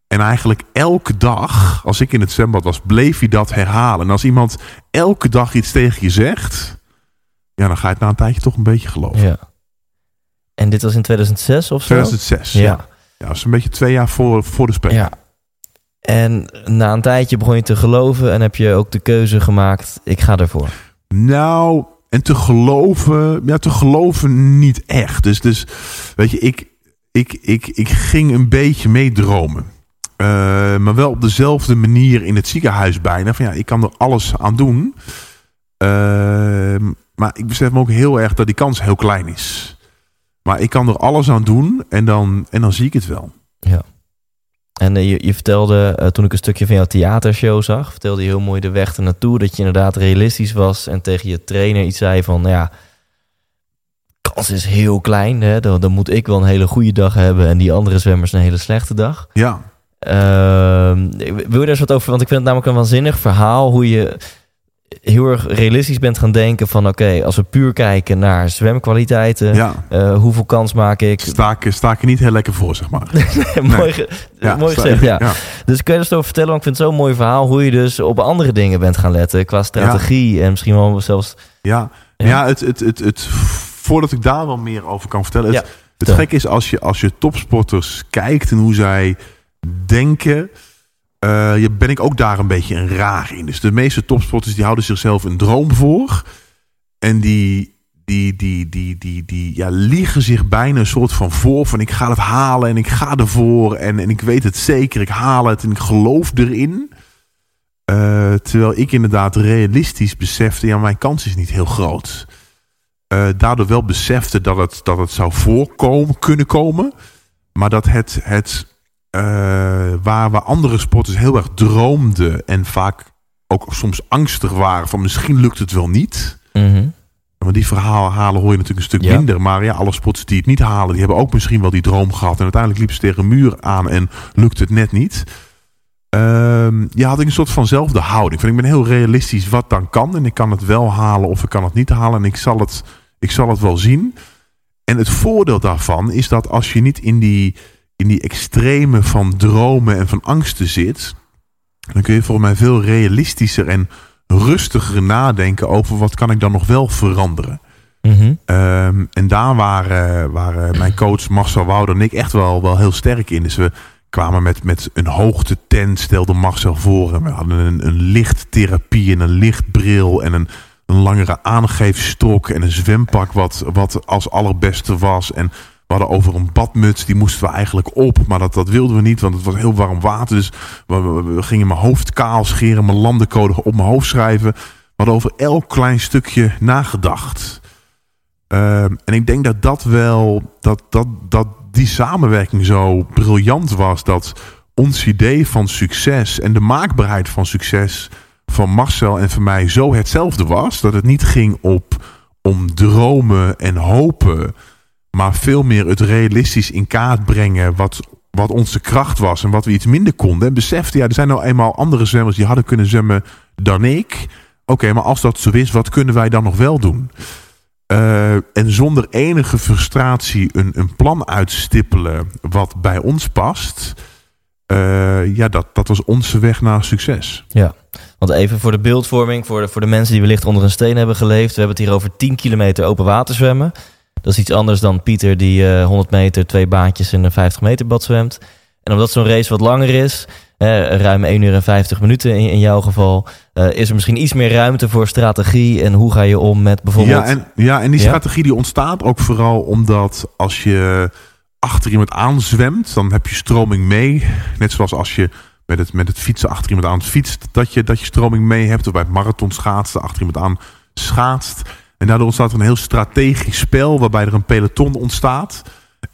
En eigenlijk elke dag, als ik in het zwembad was, bleef hij dat herhalen. En als iemand elke dag iets tegen je zegt, ja, dan ga je het na een tijdje toch een beetje geloven. Ja. En dit was in 2006 of zo? 2006, ja. Ja. ja. dat is een beetje twee jaar voor, voor de Spelen. Ja. En na een tijdje begon je te geloven en heb je ook de keuze gemaakt, ik ga ervoor. Nou, en te geloven, ja, te geloven niet echt. Dus, dus weet je, ik, ik, ik, ik ging een beetje meedromen. Eh, maar wel op dezelfde manier in het ziekenhuis bijna. Van ja, ik kan er alles aan doen. Eh, maar ik besef me ook heel erg dat die kans heel klein is. Maar ik kan er alles aan doen en dan, en dan zie ik het wel. En eh, je, je vertelde, eh, toen ik een stukje van jouw theatershow zag, vertelde je heel mooi de weg ernaartoe. Dat je inderdaad realistisch was en tegen je trainer iets zei van, nou ja, kans is heel klein. Hè? Dan, dan moet ik wel een hele goede dag hebben en die andere zwemmers een hele slechte dag. Ja, Ehm, wil je daar eens wat over? Want ik vind het namelijk een waanzinnig verhaal hoe je heel erg realistisch bent gaan denken van oké, als we puur kijken naar zwemkwaliteiten, ja. eh, hoeveel kans maak ik? Sta ik, sta ik niet heel lekker voor, zeg maar. mooi, ge- Ja, mooi gezegd, ja. ja. Dus kun je eens over vertellen? Want ik vind het zo'n mooi verhaal hoe je dus op andere dingen bent gaan letten qua strategie en misschien wel zelfs. Ja, Ja. ja. het, het, het, het, voordat ik daar wel meer over kan vertellen. Het, Ja, het gek is als je, als je topsporters kijkt en hoe zij denken. Je, ben ik ook daar een beetje een raar in. Dus de meeste topsporters die houden zichzelf een droom voor. En die, die, die, die, die, die ja, liegen zich bijna een soort van voor. Van ik ga het halen en ik ga ervoor. En, en ik weet het zeker, ik haal het en ik geloof erin. Eh, terwijl ik inderdaad realistisch besefte, ja, mijn kans is niet heel groot. Eh, daardoor wel besefte dat het, dat het zou voorkomen, kunnen komen. Maar dat het, het waar, waar andere sporters heel erg droomden en vaak ook soms angstig waren van misschien lukt het wel niet. Mhm. Want die verhalen halen hoor je natuurlijk een stuk Ja. minder. Maar ja, alle sporters die het niet halen, die hebben ook misschien wel die droom gehad. En uiteindelijk liepen ze tegen een muur aan en lukt het net niet. Ehm, ja, had ik een soort vanzelfde houding. Van, ik ben heel realistisch wat dan kan. En ik kan het wel halen of ik kan het niet halen. En ik zal het, ik zal het wel zien. En het voordeel daarvan is dat als je niet in die, in die extreme van dromen en van angsten zit... dan kun je volgens mij veel realistischer en rustiger nadenken over wat kan ik dan nog wel veranderen. Mhm. Ehm, en daar waren, waren mijn coach Marcel Wouder en ik echt wel, wel heel sterk in. Dus we kwamen met, met een hoogtetent, stelde Marcel voor. En we hadden een, een lichttherapie en een lichtbril en een, een langere aangeefstok en een zwempak wat, wat als allerbeste was. En we hadden over een badmuts, die moesten we eigenlijk op. Maar dat, dat wilden we niet, want het was heel warm water. Dus we, gingen mijn hoofd kaal scheren, mijn landencode op mijn hoofd schrijven. We hadden over elk klein stukje nagedacht. Ehm, en ik denk dat dat wel, dat, dat, dat die samenwerking zo briljant was. Dat ons idee van succes en de maakbaarheid van succes van Marcel en van mij zo hetzelfde was. Dat het niet ging op om dromen en hopen, maar veel meer het realistisch in kaart brengen wat, wat onze kracht was en wat we iets minder konden. En besefte, ja, er zijn nou eenmaal andere zwemmers die hadden kunnen zwemmen dan ik. Oké, maar als dat zo is, wat kunnen wij dan nog wel doen? Eh, en zonder enige frustratie een, een plan uitstippelen wat bij ons past. eh, ja, dat, dat was onze weg naar succes. Ja, want even voor de beeldvorming, voor de, voor de mensen die wellicht onder een steen hebben geleefd. We hebben het hier over 10 kilometer open water zwemmen. Dat is iets anders dan Pieter die eh 100 meter, twee baantjes in een 50 meter bad zwemt. En omdat zo'n race wat langer is, eh, ruim 1 uur en 50 minuten in, in jouw geval, eh, is er misschien iets meer ruimte voor strategie en hoe ga je om met bijvoorbeeld... Ja en, ja, en die Ja? strategie die ontstaat ook vooral omdat als je achter iemand aanzwemt, dan heb je stroming mee. Net zoals als je met het, met het fietsen achter iemand aan fietst, dat je, dat je stroming mee hebt. Of bij het marathon schaatsen achter iemand aan schaatst. En daardoor ontstaat er een heel strategisch spel waarbij er een peloton ontstaat.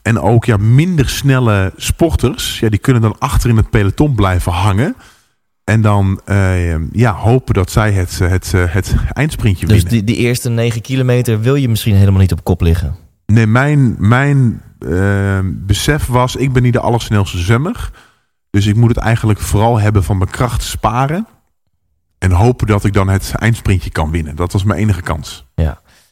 En ook ja, minder snelle sporters, ja, die kunnen dan achter in het peloton blijven hangen. En dan eh, ja, hopen dat zij het, het, het, het eindsprintje dus winnen. die, die eerste 9 kilometer wil je misschien helemaal niet op kop liggen. Nee, mijn, mijn eh, besef was, ik ben niet de allersnelste zwemmer. Dus ik moet het eigenlijk vooral hebben van mijn kracht sparen. En hopen dat ik dan het eindsprintje kan winnen. Dat was mijn enige kans.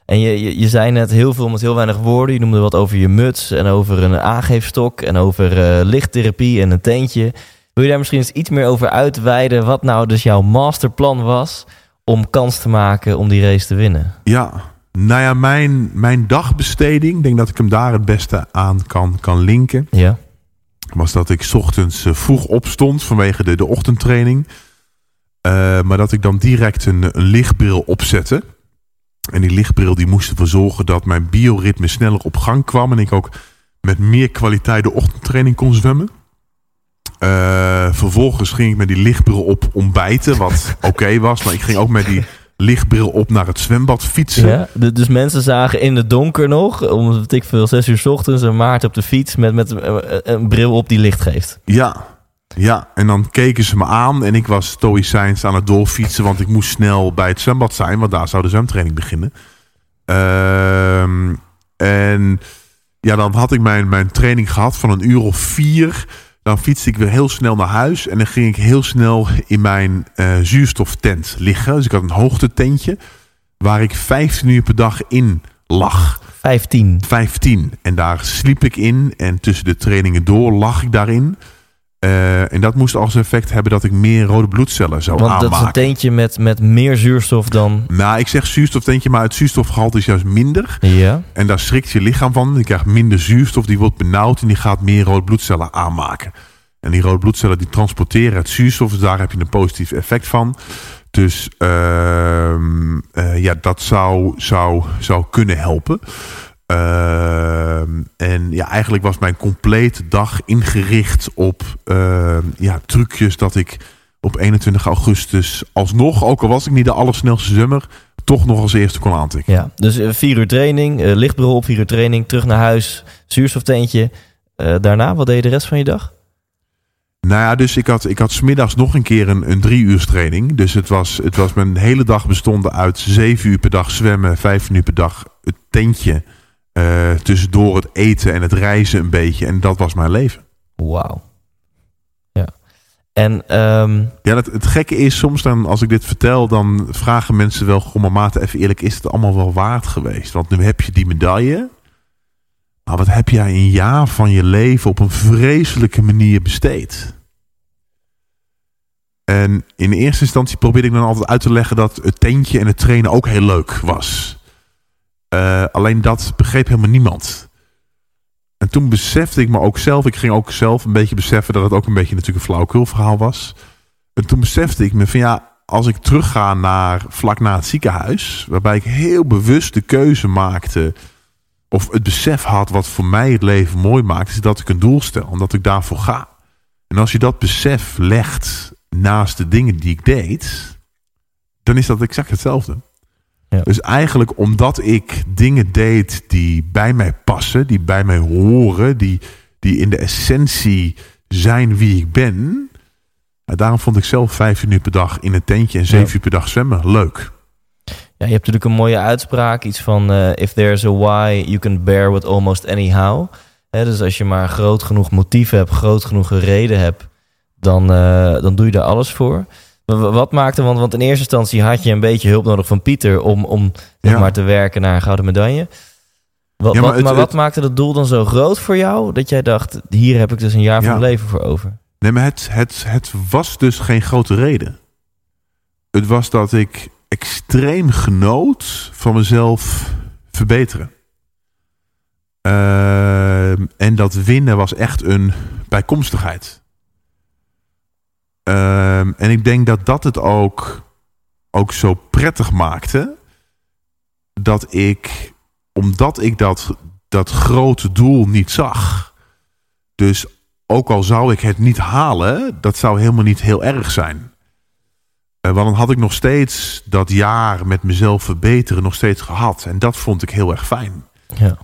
En je, je, je zei net heel veel met heel weinig woorden. Je noemde wat over je muts en over een aangeefstok en over eh, lichttherapie en een tentje. Wil je daar misschien eens iets meer over uitweiden wat nou dus jouw masterplan was om kans te maken om die race te winnen? Ja, nou ja, mijn, mijn dagbesteding, ik denk dat ik hem daar het beste aan kan, kan linken. Ja. Was dat ik 's ochtends eh, vroeg opstond vanwege de, de ochtendtraining. Eh, maar dat ik dan direct een, een lichtbril opzette. En die lichtbril die moest ervoor zorgen dat mijn bioritme sneller op gang kwam. En ik ook met meer kwaliteit de ochtendtraining kon zwemmen. Eh, vervolgens ging ik met die lichtbril op ontbijten, wat oké was. Maar ik ging ook met die lichtbril op naar het zwembad fietsen. ja. Dus mensen zagen in het donker nog, om weet ik veel, zes uur 's ochtends, een Maarten op de fiets met, met een, een bril op die licht geeft. Ja, ja, en dan keken ze me aan en ik was stoïcijns aan het doorfietsen, want ik moest snel bij het zwembad zijn, want daar zou de zwemtraining beginnen. Ehm, En ja, dan had ik mijn, mijn training gehad van een uur of vier. Dan fietste ik weer heel snel naar huis. En dan ging ik heel snel in mijn uh, zuurstoftent liggen. Dus ik had een hoogtetentje. Waar ik 15 uur per dag in lag. 15. 15. En daar sliep ik in. En tussen de trainingen door lag ik daarin. Uh, en dat moest als effect hebben dat ik meer rode bloedcellen zou Want aanmaken. dat is een teentje met, met meer zuurstof dan... Nou, ik zeg zuurstofteentje, maar het zuurstofgehalte is juist minder. Ja. En daar schrikt je lichaam van. Je krijgt minder zuurstof, die wordt benauwd en die gaat meer rode bloedcellen aanmaken. En die rode bloedcellen die transporteren het zuurstof, dus daar heb je een positief effect van. Dus uh, uh, ja, dat zou, zou, zou kunnen helpen. Uh, en ja, eigenlijk was mijn complete dag ingericht op uh, ja, trucjes dat ik op 21 augustus alsnog, ook al was ik niet de allersnelste zwemmer, toch nog als eerste kon aantikken. Ja, dus uh, vier uur training, uh, lichtbureau op vier uur training, terug naar huis, zuurstofteentje. daarna, wat deed je de rest van je dag? Nou ja, dus ik had, ik had smiddags nog een keer een, een drie uur training. Dus het was, het was mijn hele dag bestonden uit zeven uur per dag zwemmen, vijf uur per dag het tentje. Uh, tussendoor het eten en het reizen een beetje. En dat was mijn leven. Wauw. Ja. En um... ja, het, het gekke is soms dan als ik dit vertel, dan vragen mensen wel, goh, maar maat, even eerlijk, is het allemaal wel waard geweest? Want nu heb je die medaille. Maar wat heb jij een jaar van je leven op een vreselijke manier besteed? En in eerste instantie probeerde ik dan altijd uit te leggen dat het tentje en het trainen ook heel leuk was. Uh, alleen dat begreep helemaal niemand. En toen besefte ik me ook zelf, ik ging ook zelf een beetje beseffen dat het ook een beetje natuurlijk een flauwekul verhaal was. En toen besefte ik me van ja, als ik terugga naar vlak na het ziekenhuis, waarbij ik heel bewust de keuze maakte, of het besef had wat voor mij het leven mooi maakt, is dat ik een doel stel en dat ik daarvoor ga. En als je dat besef legt naast de dingen die ik deed, dan is dat exact hetzelfde. Ja. Dus eigenlijk omdat ik dingen deed die bij mij passen, die bij mij horen, die, die in de essentie zijn wie ik ben. Daarom vond ik zelf vijf uur per dag in een tentje en zeven Ja. uur per dag zwemmen leuk. Ja, je hebt natuurlijk een mooie uitspraak. Iets van, uh, if there's a why, you can bear with almost anyhow. Hè, dus als je maar groot genoeg motief hebt, groot genoeg reden hebt, dan, uh, dan doe je daar alles voor. Wat maakte, want, want in eerste instantie had je een beetje hulp nodig van Pieter om, om zeg Ja. maar te werken naar een gouden medaille. Wat, Ja, maar het- maar wat het- maakte dat doel dan zo groot voor jou dat jij dacht, hier heb ik dus een jaar van mijn leven voor over? Nee, maar het, het, het was dus geen grote reden. Het was dat ik extreem genoot van mezelf verbeteren. Ehm, en dat winnen was echt een bijkomstigheid. Ehm, en ik denk dat dat het ook, ook zo prettig maakte. Dat ik, omdat ik dat, dat grote doel niet zag. Dus ook al zou ik het niet halen, dat zou helemaal niet heel erg zijn. Eh, want dan had ik nog steeds dat jaar met mezelf verbeteren nog steeds gehad. En dat vond ik heel erg fijn. Ja.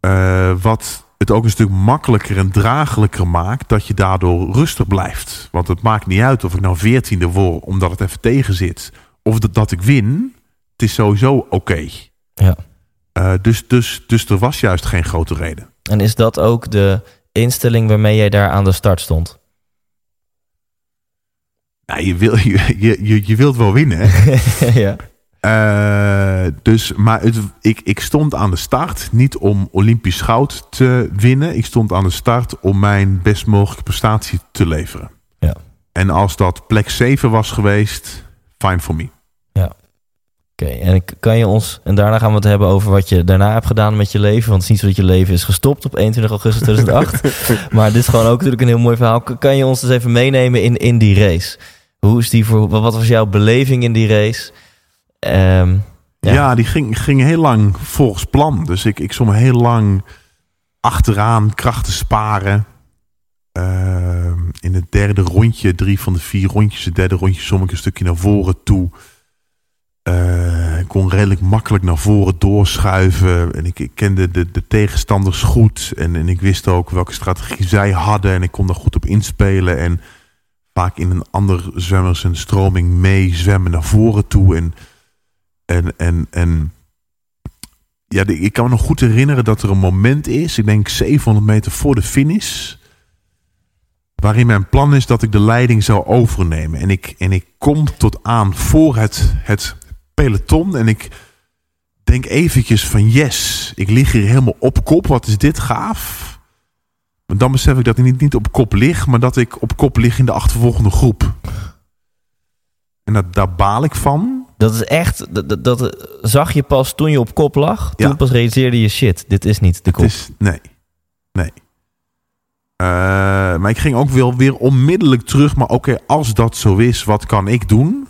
Eh, wat het ook een stuk makkelijker en draaglijker maakt dat je daardoor rustig blijft. Want het maakt niet uit of ik nou veertiende word omdat het even tegen zit. Of dat, dat ik win. Het is sowieso oké. Ja. Eh, dus, dus, dus er was juist geen grote reden. En is dat ook de instelling waarmee jij daar aan de start stond? Nou, je, wil, je, je, je wilt wel winnen. Hè? ja. Eh, dus, maar het, ik, ik stond aan de start niet om Olympisch goud te winnen. Ik stond aan de start om mijn best mogelijke prestatie te leveren. Ja. En als dat plek 7 was geweest, fine for me. Oké, en kan je ons, en daarna gaan we het hebben over wat je daarna hebt gedaan met je leven. Want het is niet zo dat je leven is gestopt op 21 augustus 2008. maar dit is gewoon ook natuurlijk een heel mooi verhaal. Kan je ons dus even meenemen in, in die race? Hoe is die voor, wat was jouw beleving in die race? Ehm, Ja, die ging, ging heel lang volgens plan. Dus ik, ik stond heel lang achteraan krachten sparen. Ehm, in het derde rondje, drie van de vier rondjes, het derde rondje som ik een stukje naar voren toe. Ik kon redelijk makkelijk naar voren doorschuiven. En ik, ik kende de, de tegenstanders goed. En, en ik wist ook welke strategie zij hadden. En ik kon daar goed op inspelen. En vaak in een ander zwemmers en stroming mee zwemmen naar voren toe. En, en, en, en ja, ik kan me nog goed herinneren dat er een moment is, ik denk 700 meter voor de finish, waarin mijn plan is dat ik de leiding zou overnemen. En ik, en ik kom tot aan voor het, het peloton en ik denk eventjes van yes, ik lig hier helemaal op kop, wat is dit gaaf. Maar dan besef ik dat ik niet, niet op kop lig, maar dat ik op kop lig in de achtervolgende groep. En dat, daar baal ik van. Dat is echt, dat, dat zag je pas toen je op kop lag. Toen Ja. pas realiseerde je shit, dit is niet de kop. Het is, nee, nee. Eh, maar ik ging ook wel weer onmiddellijk terug. Maar oké, als dat zo is, wat kan ik doen?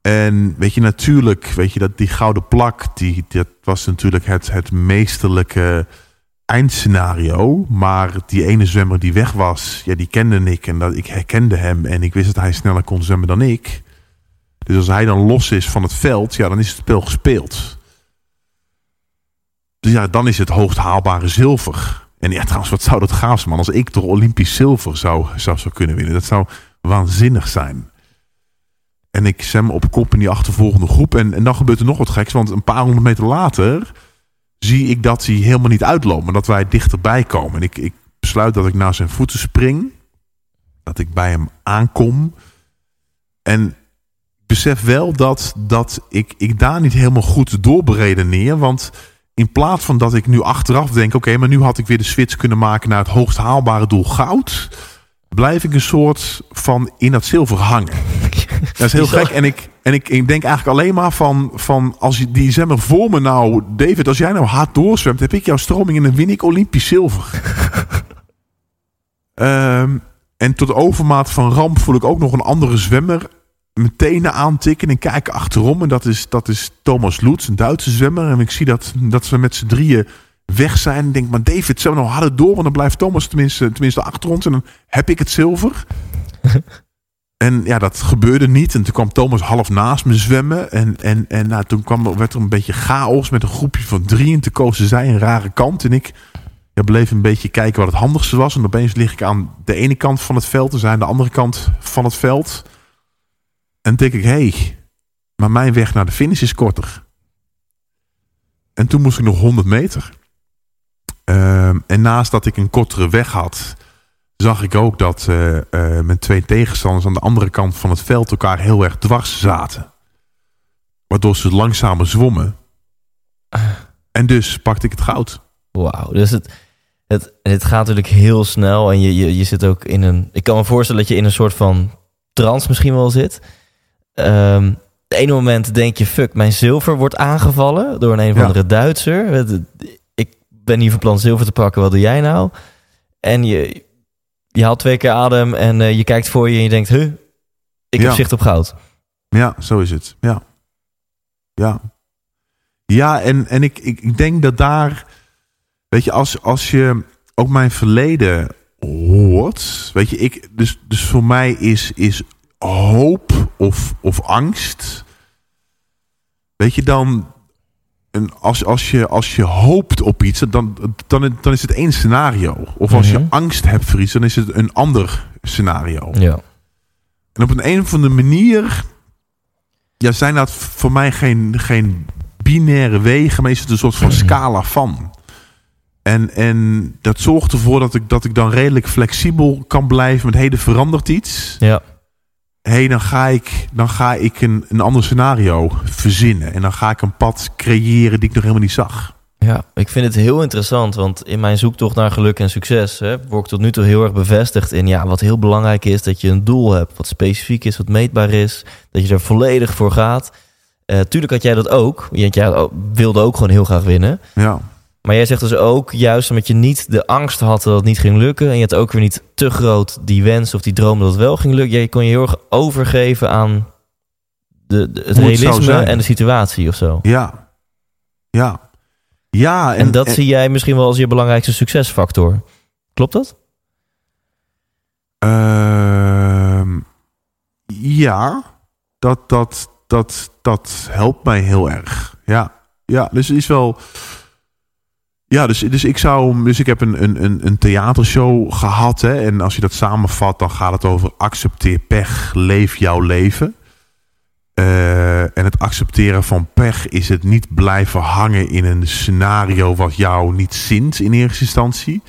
En weet je, natuurlijk, weet je, dat die gouden plak, die, dat was natuurlijk het, het meesterlijke eindscenario. Maar die ene zwemmer die weg was, ja, die kende ik. En dat, ik herkende hem en ik wist dat hij sneller kon zwemmen dan ik. Dus als hij dan los is van het veld, ja, dan is het spel gespeeld. Dus ja, dan is het hoogst haalbare zilver. En ja, trouwens, wat zou dat gaaf zijn, man. Als ik toch Olympisch zilver zou, zou, kunnen winnen. Dat zou waanzinnig zijn. En ik zwem op kop in die achtervolgende groep. En, dan gebeurt er nog wat geks. Want een paar honderd meter later zie ik dat hij helemaal niet uitloopt. Maar dat wij dichterbij komen. En ik, ik besluit dat ik naar zijn voeten spring. Dat ik bij hem aankom. En besef wel dat, dat ik, ik daar niet helemaal goed doorberedeneer. Want in plaats van dat ik nu achteraf denk... oké, maar nu had ik weer de switch kunnen maken... naar het hoogst haalbare doel goud... blijf ik een soort van in dat zilver hangen. Dat is heel gek. En ik, en ik, ik denk eigenlijk alleen maar van... van als je die zwemmer voor me nou... David, als jij nou hard doorzwemt... heb ik jouw stroming en dan win ik Olympisch zilver. Ehm, en tot overmaat van ramp voel ik ook nog een andere zwemmer mijn tenen aantikken en kijken achterom. En dat is, dat is Thomas Loets, een Duitse zwemmer. En ik zie dat, dat ze met z'n drieën weg zijn. En ik denk, maar David, zwem nou harder door. Want dan blijft Thomas tenminste, tenminste achter ons. En dan heb ik het zilver. en ja, dat gebeurde niet. En toen kwam Thomas half naast me zwemmen. En, en, en nou, toen kwam, er- werd er een beetje chaos met een groepje van drie. En toen kozen zij een rare kant. En ik ja, bleef een beetje kijken wat het handigste was. En opeens lig ik aan de ene kant van het veld. En zij aan de andere kant van het veld. En denk ik, hé, hey, maar mijn weg naar de finish is korter. En toen moest ik nog 100 meter. Ehm, en naast dat ik een kortere weg had, zag ik ook dat eh, eh, mijn twee tegenstanders aan de andere kant van het veld elkaar heel erg dwars zaten. Waardoor ze langzamer zwommen. En dus pakte ik het goud. Wauw, dus het, het, het gaat natuurlijk heel snel en je, je, je zit ook in een... Ik kan me voorstellen dat je in een soort van trance misschien wel zit. Het ene moment denk je, fuck, mijn zilver wordt aangevallen door een een of Ja. andere Duitser. Het- Ik ben hier van plan zilver te pakken, wat doe jij nou? En je, je haalt twee keer adem en eh, je kijkt voor je en je denkt, huh, ik Ja. heb zicht op goud. Ja, zo is het. Ja. Ja. Ja, en, en ik, ik, ik denk dat daar... Weet je, als, als je ook mijn verleden hoort... Weet je, ik, dus, dus voor mij is, is hoop of, of angst... Weet je, dan... En als, als, je, als je hoopt op iets, dan, dan, dan is het één scenario. Of als je Mhm. angst hebt voor iets, dan is het een ander scenario. Ja. En op een, een of andere manier ja, zijn dat voor mij geen, geen binaire wegen, maar is het een soort van scala van. En, en dat zorgt ervoor dat ik, dat ik dan redelijk flexibel kan blijven met hey, er verandert iets. Ja. Hey, dan ga ik, dan ga ik een, een ander scenario verzinnen. En dan ga ik een pad creëren die ik nog helemaal niet zag. Ja, ik vind het heel interessant, want in mijn zoektocht naar geluk en succes hè, word ik tot nu toe heel erg bevestigd in ja, wat heel belangrijk is, dat je een doel hebt, wat specifiek is, wat meetbaar is, dat je er volledig voor gaat. Eh, tuurlijk had jij dat ook, want jij wilde ook gewoon heel graag winnen. Ja, Maar jij zegt dus ook, juist omdat je niet de angst had dat het niet ging lukken en je had ook weer niet te groot die wens of die droom dat het wel ging lukken, jij kon je heel erg overgeven aan de, de- het realisme en de situatie of zo. ja, ja. Ja, En, dat zie jij misschien wel als je belangrijkste succesfactor. Klopt dat? Ehm, ja, dat, dat, dat, dat helpt mij heel erg. Ja, ja dus het is wel. Ja, dus, dus ik zou. Dus ik heb een, een, een, een theatershow gehad. Hè, en als je dat samenvat, dan gaat het over accepteer pech, leef jouw leven. Eh, en het accepteren van pech is het niet blijven hangen in een scenario wat jou niet zint in eerste instantie.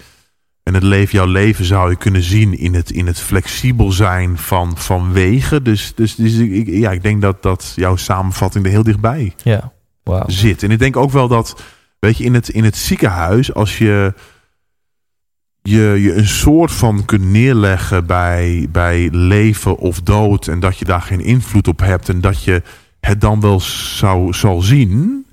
En het leven, jouw leven zou je kunnen zien in het, in het flexibel zijn van, van wegen. Dus, dus, dus ik, ja, ik denk dat, dat jouw samenvatting er heel dichtbij Ja, zit. En ik denk ook wel dat, weet je, in het, in het ziekenhuis, als je je, je een soort van kunt neerleggen bij, bij leven of dood. En dat je daar geen invloed op hebt. En dat je het dan wel zou, zal zien.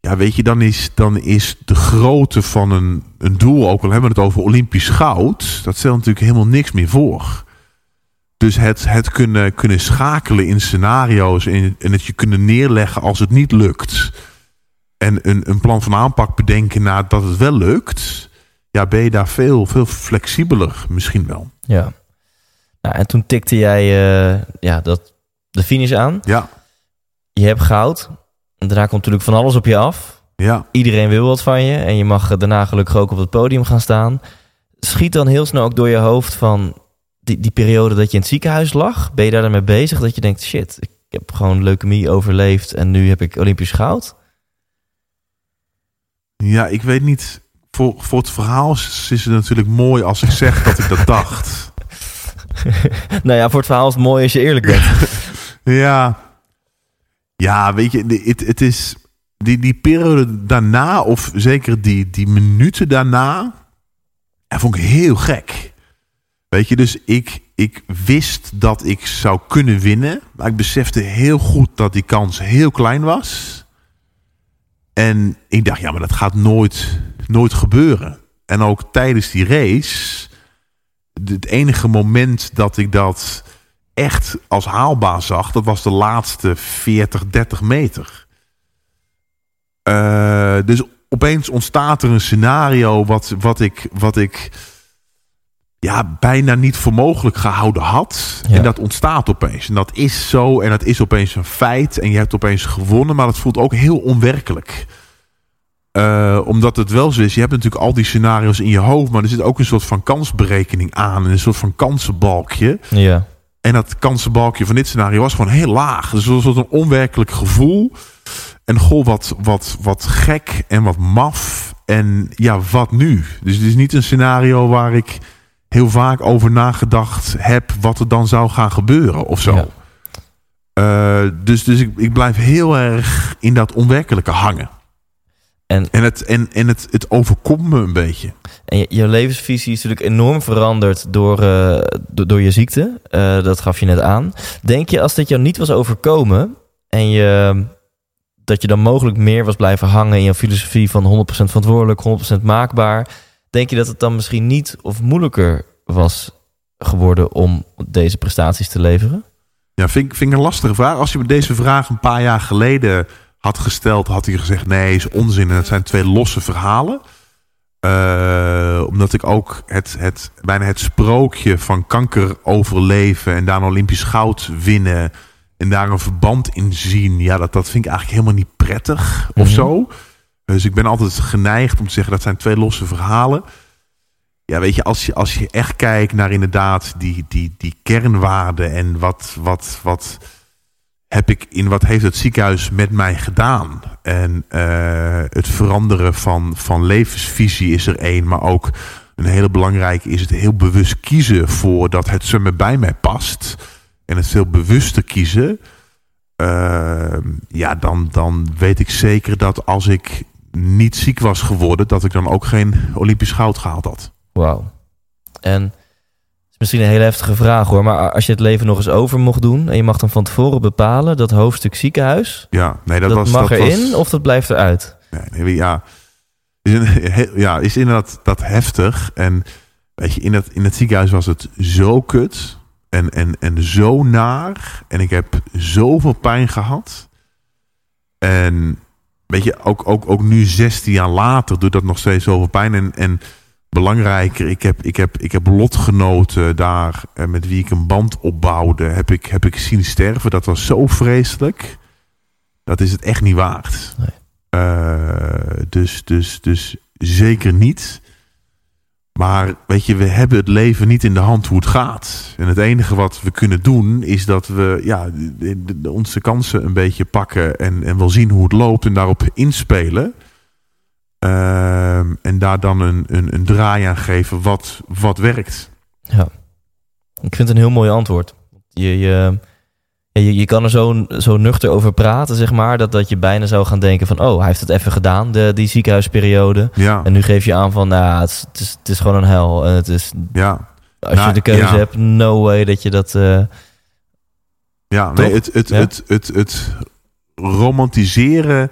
Ja, weet je, dan is, dan is de grootte van een, een doel, ook al hebben we het over Olympisch goud, dat stelt natuurlijk helemaal niks meer voor. Dus het, het kunnen, kunnen schakelen in scenario's en, en het je kunnen neerleggen als het niet lukt. En een, een plan van aanpak bedenken nadat het wel lukt. Ja, ben je daar veel, veel flexibeler misschien wel. Ja. Nou, en toen tikte jij eh, ja, dat, de finish aan. Ja, Je hebt goud. En daarna komt natuurlijk van alles op je af. ja. Iedereen wil wat van je. En je mag daarna gelukkig ook op het podium gaan staan. Schiet dan heel snel ook door je hoofd van die, die periode dat je in het ziekenhuis lag. Ben je daar dan mee bezig dat je denkt, shit, ik heb gewoon leukemie overleefd en nu heb ik Olympisch goud? Ja, ik weet niet. Voor, voor het verhaal is is het natuurlijk mooi als ik zeg dat ik dat dacht. nou ja, voor het verhaal is het mooi als je eerlijk bent. Ja, ja weet je, het, het is die, die periode daarna, of zeker die, die minuten daarna, dat vond ik heel gek. Weet je, dus ik, ik wist dat ik zou kunnen winnen, maar ik besefte heel goed dat die kans heel klein was. En ik dacht, ja, maar dat gaat nooit, nooit gebeuren. En ook tijdens die race, het enige moment dat ik dat echt als haalbaar zag, dat was de laatste 40, 30 meter. Eh, dus opeens ontstaat er een scenario wat, wat, ik, wat ik ja, bijna niet voor mogelijk gehouden had. Ja. En dat ontstaat opeens. En dat is zo en dat is opeens een feit. En je hebt opeens gewonnen, maar het voelt ook heel onwerkelijk. Eh, omdat het wel zo is, je hebt natuurlijk al die scenario's in je hoofd, maar er zit ook een soort van kansberekening aan. En een soort van kansenbalkje. ja. En dat kansenbalkje van dit scenario was gewoon heel laag. Dus het was een onwerkelijk gevoel. En goh, wat, wat, wat gek en wat maf. En ja, wat nu? Dus het is niet een scenario waar ik heel vaak over nagedacht heb... wat er dan zou gaan gebeuren of zo. Ja. Eh, dus dus ik, ik blijf heel erg in dat onwerkelijke hangen. En, En, het, en, en het, het overkomt me een beetje. en je, je levensvisie is natuurlijk enorm veranderd door, eh, do- door je ziekte. Eh, dat gaf je net aan. Denk je als dit jou niet was overkomen en je, dat je dan mogelijk meer was blijven hangen in je filosofie van 100% verantwoordelijk, 100% maakbaar. Denk je dat het dan misschien niet of moeilijker was geworden om deze prestaties te leveren? Ja, vind, ik- vind ik een lastige vraag. Als je me deze vraag een paar jaar geleden had gesteld, had hij gezegd: nee, is onzin. En het zijn twee losse verhalen. Eh, omdat ik ook het, het, bijna het sprookje van kanker overleven en daar een Olympisch goud winnen en daar een verband in zien, ja, dat, dat vind ik eigenlijk helemaal niet prettig of Mhm. zo. Dus ik ben altijd geneigd om te zeggen dat zijn twee losse verhalen. Ja, weet je, als je, als je echt kijkt naar inderdaad die, die, die kernwaarden en wat, wat, wat heb ik in wat heeft het ziekenhuis met mij gedaan? En eh, het veranderen van, van levensvisie is er één, maar ook een hele belangrijke is het heel bewust kiezen voor dat het me bij mij past. En het veel bewuster kiezen. Eh, ja, dan, dan weet ik zeker dat als ik niet ziek was geworden, dat ik dan ook geen Olympisch goud gehaald had. Wauw. En is misschien een hele heftige vraag hoor, maar als je het leven nog eens over mocht doen en je mag dan van tevoren bepalen dat hoofdstuk ziekenhuis, Ja, nee, dat, dat, was. mag dat erin was, of dat blijft eruit? Nee, nee, ja, is, een, ja, is inderdaad dat heftig. En weet je, in het, in het ziekenhuis was het zo kut. En, en, en zo naar. En ik heb zoveel pijn gehad. En weet je, ook, ook, ook nu 16 jaar later doet dat nog steeds zoveel pijn. En, en belangrijker, ik heb, ik, heb, ik heb lotgenoten daar eh, met wie ik een band opbouwde. Heb ik, heb ik zien sterven. Dat was zo vreselijk. Dat is het echt niet waard. Nee. Eh, dus, dus, dus zeker niet. Maar weet je, we hebben het leven niet in de hand hoe het gaat. En het enige wat we kunnen doen is dat we ja, onze kansen een beetje pakken en, en wel zien hoe het loopt en daarop inspelen. Ehm, en daar dan een, een, een draai aan geven wat, wat werkt. Ja, ik vind het een heel mooi antwoord. Je, je, je, je kan er zo, zo nuchter over praten, zeg maar, dat, dat je bijna zou gaan denken van, oh, hij heeft het even gedaan, de, die ziekenhuisperiode. Ja. En nu geef je aan van, nou, het is, het is, het is gewoon een hel. En het is, ja. als je Nou, de keuze ja. hebt, no way dat je dat... eh, Ja, nee, het, het, Ja. het, het, het romantiseren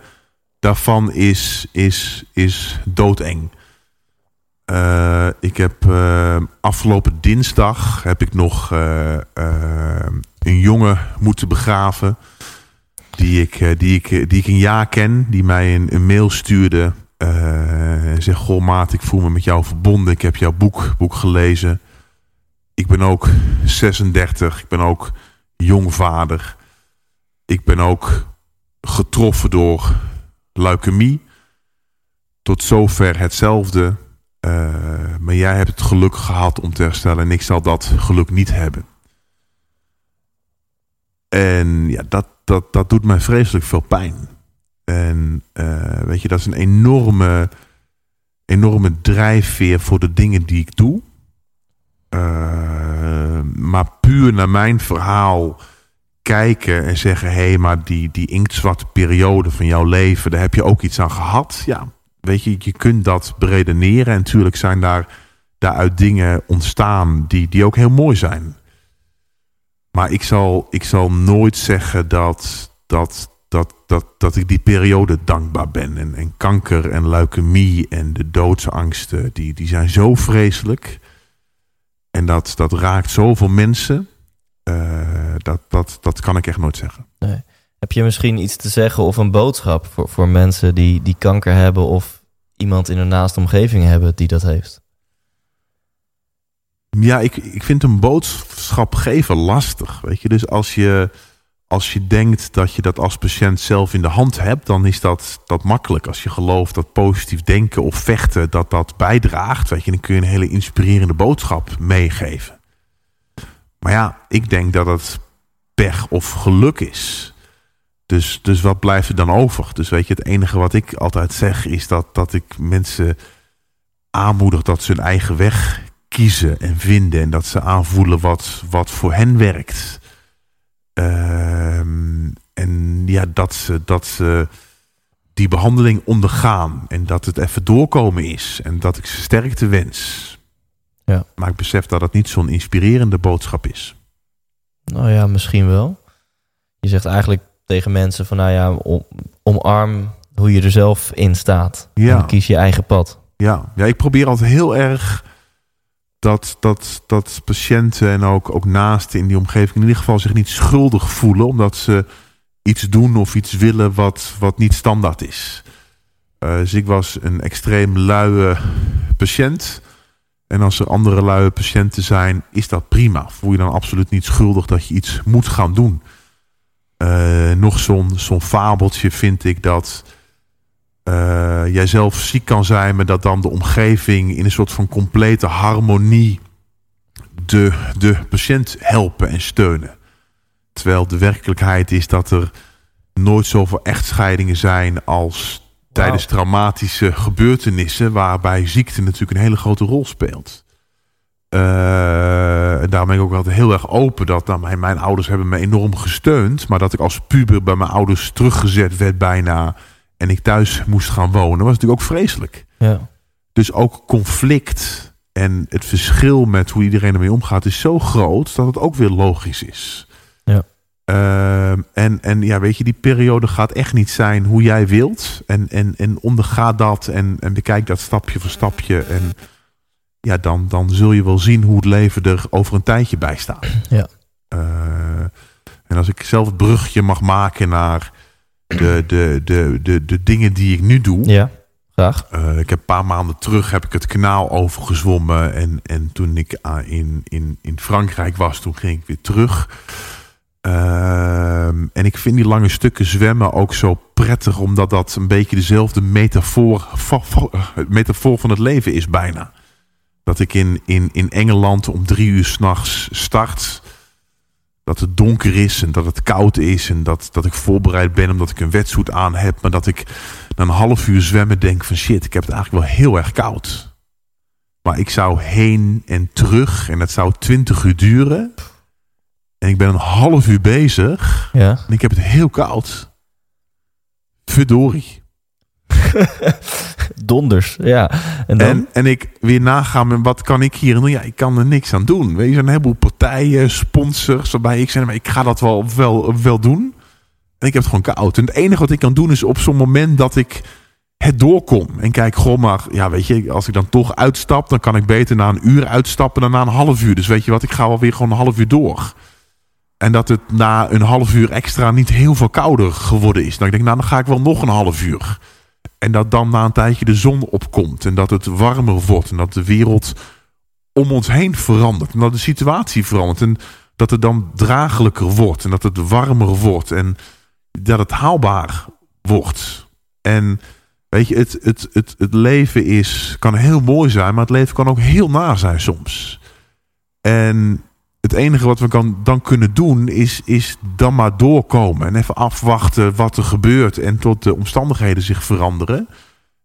daarvan is, is, is doodeng. Eh, ik heb eh, afgelopen dinsdag heb ik nog een jongen moeten begraven. Die ik, eh, die, ik, die ik een jaar ken. Die mij een, mail stuurde. eh, en zegt, goh maat, ik voel me met jou verbonden. Ik heb jouw boek, boek gelezen. Ik ben ook 36. Ik ben ook jong vader. Ik ben ook getroffen door leukemie. Tot zover hetzelfde. Eh, maar jij hebt het geluk gehad om te herstellen. En ik zal dat geluk niet hebben. En ja, dat, dat, dat doet mij vreselijk veel pijn. En eh, weet je, dat is een enorme, enorme drijfveer voor de dingen die ik doe. Eh, maar puur naar mijn verhaal kijken en zeggen... hé, hey, maar die, die inktzwarte periode van jouw leven... daar heb je ook iets aan gehad. Ja, weet je, je kunt dat beredeneren. En natuurlijk zijn daar daaruit dingen ontstaan die, die ook heel mooi zijn. Maar ik zal, ik zal nooit zeggen dat, dat, dat, dat, dat ik die periode dankbaar ben. En, en kanker en leukemie en de doodsangsten, die, die zijn zo vreselijk. En dat, dat raakt zoveel mensen. Eh, dat, dat, dat kan ik echt nooit zeggen. heb je misschien iets te zeggen of een boodschap voor, voor mensen die, die kanker hebben... of iemand in hun naaste omgeving hebben die dat heeft? Ja, ik, ik vind een boodschap geven lastig. Weet je, dus als je, als je denkt dat je dat als patiënt zelf in de hand hebt, dan is dat, dat makkelijk. Als je gelooft dat positief denken of vechten dat dat bijdraagt, weet je, dan kun je een hele inspirerende boodschap meegeven. Maar ja, ik denk dat het pech of geluk is. Dus, dus wat blijft er dan over? Dus weet je, het enige wat ik altijd zeg is dat, dat ik mensen aanmoedig dat ze hun eigen weg kiezen en vinden. En dat ze aanvoelen wat, wat voor hen werkt. Ehm, en ja, dat ze, dat ze die behandeling ondergaan. En dat het even doorkomen is. En dat ik ze sterkte wens. Ja. Maar ik besef dat het niet zo'n inspirerende boodschap is. Nou ja, misschien wel. Je zegt eigenlijk tegen mensen van, nou ja, om, omarm hoe je er zelf in staat. Ja. En kies je eigen pad. Ja, ja ik probeer altijd heel erg dat, dat, dat patiënten en ook, ook naasten in die omgeving in ieder geval zich niet schuldig voelen. Omdat ze iets doen of iets willen wat, wat niet standaard is. Eh, dus ik was een extreem luie patiënt. En als er andere luie patiënten zijn, is dat prima. Voel je dan absoluut niet schuldig dat je iets moet gaan doen. Eh, nog zo'n zo'n fabeltje vind ik dat eh, jij zelf ziek kan zijn, maar dat dan de omgeving in een soort van complete harmonie de, de patiënt helpen en steunen. Terwijl de werkelijkheid is dat er nooit zoveel echtscheidingen zijn als tijdens traumatische gebeurtenissen, waarbij ziekte natuurlijk een hele grote rol speelt. Eh, daarom ben ik ook altijd heel erg open dat nou, mijn, mijn ouders hebben me enorm gesteund, maar dat ik als puber bij mijn ouders teruggezet werd bijna en ik thuis moest gaan wonen, was natuurlijk ook vreselijk. Ja. Dus ook conflict en het verschil met hoe iedereen ermee omgaat is zo groot dat het ook weer logisch is. Ja. Ehm, en, en ja, weet je, die periode gaat echt niet zijn hoe jij wilt. En, en, en onderga dat en, en bekijk dat stapje voor stapje. En ja, dan, dan zul je wel zien hoe het leven er over een tijdje bij staat. Ja. Eh, en als ik zelf het brugje mag maken naar de, de, de, de, de dingen die ik nu doe. Ja, graag. Eh, ik heb een paar maanden terug heb ik het kanaal overgezwommen. En, en toen ik ah, in, in, in Frankrijk was, toen ging ik weer terug. Ehm, en ik vind die lange stukken zwemmen ook zo prettig. Omdat dat een beetje dezelfde metafoor, eh, metafoor van het leven is bijna. Dat ik in, in, in Engeland om drie uur s'nachts start. Dat het donker is en dat het koud is. En dat, dat ik voorbereid ben omdat ik een wetsuit aan heb. Maar dat ik na een half uur zwemmen denk van shit, ik heb het eigenlijk wel heel erg koud. Maar ik zou heen en terug en dat zou twintig uur duren. En ik ben een half uur bezig. Ja. En ik heb het heel koud. Verdorie. Donders, ja. En? En, ik weer nagaan, wat kan ik hier doen? Ja, ik kan er niks aan doen. Weet je, een heleboel partijen, sponsors, waarbij ik zeg, maar ik ga dat wel, wel, wel doen. En ik heb het gewoon koud. En het enige wat ik kan doen is op zo'n moment dat ik het doorkom. En kijk, gewoon maar, ja, weet je, als ik dan toch uitstap, dan kan ik beter na een uur uitstappen dan na een half uur. Dus weet je wat, ik ga wel weer gewoon een half uur door. En dat het na een half uur extra niet heel veel kouder geworden is. Dan ik denk, nou, dan ga ik wel nog een half uur. En dat dan na een tijdje de zon opkomt. En dat het warmer wordt. En dat de wereld om ons heen verandert. En dat de situatie verandert. En dat het dan draaglijker wordt. En dat het warmer wordt. En dat het haalbaar wordt. En weet je, het, het, het, het leven is, kan heel mooi zijn. Maar het leven kan ook heel naar zijn soms. En het enige wat we kan, dan kunnen doen is, is dan maar doorkomen. En even afwachten wat er gebeurt. En tot de omstandigheden zich veranderen.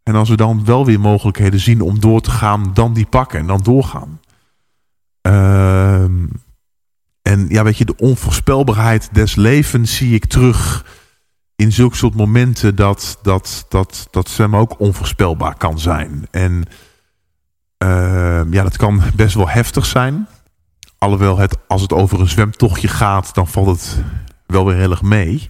En als we dan wel weer mogelijkheden zien om door te gaan, dan die pakken en dan doorgaan. Ehm, en ja, weet je, de onvoorspelbaarheid des levens zie ik terug in zulke soort momenten dat, dat, dat, dat zwemmen ook onvoorspelbaar kan zijn. En ehm, ja, dat kan best wel heftig zijn. Alhoewel het, als het over een zwemtochtje gaat, dan valt het wel weer heel erg mee.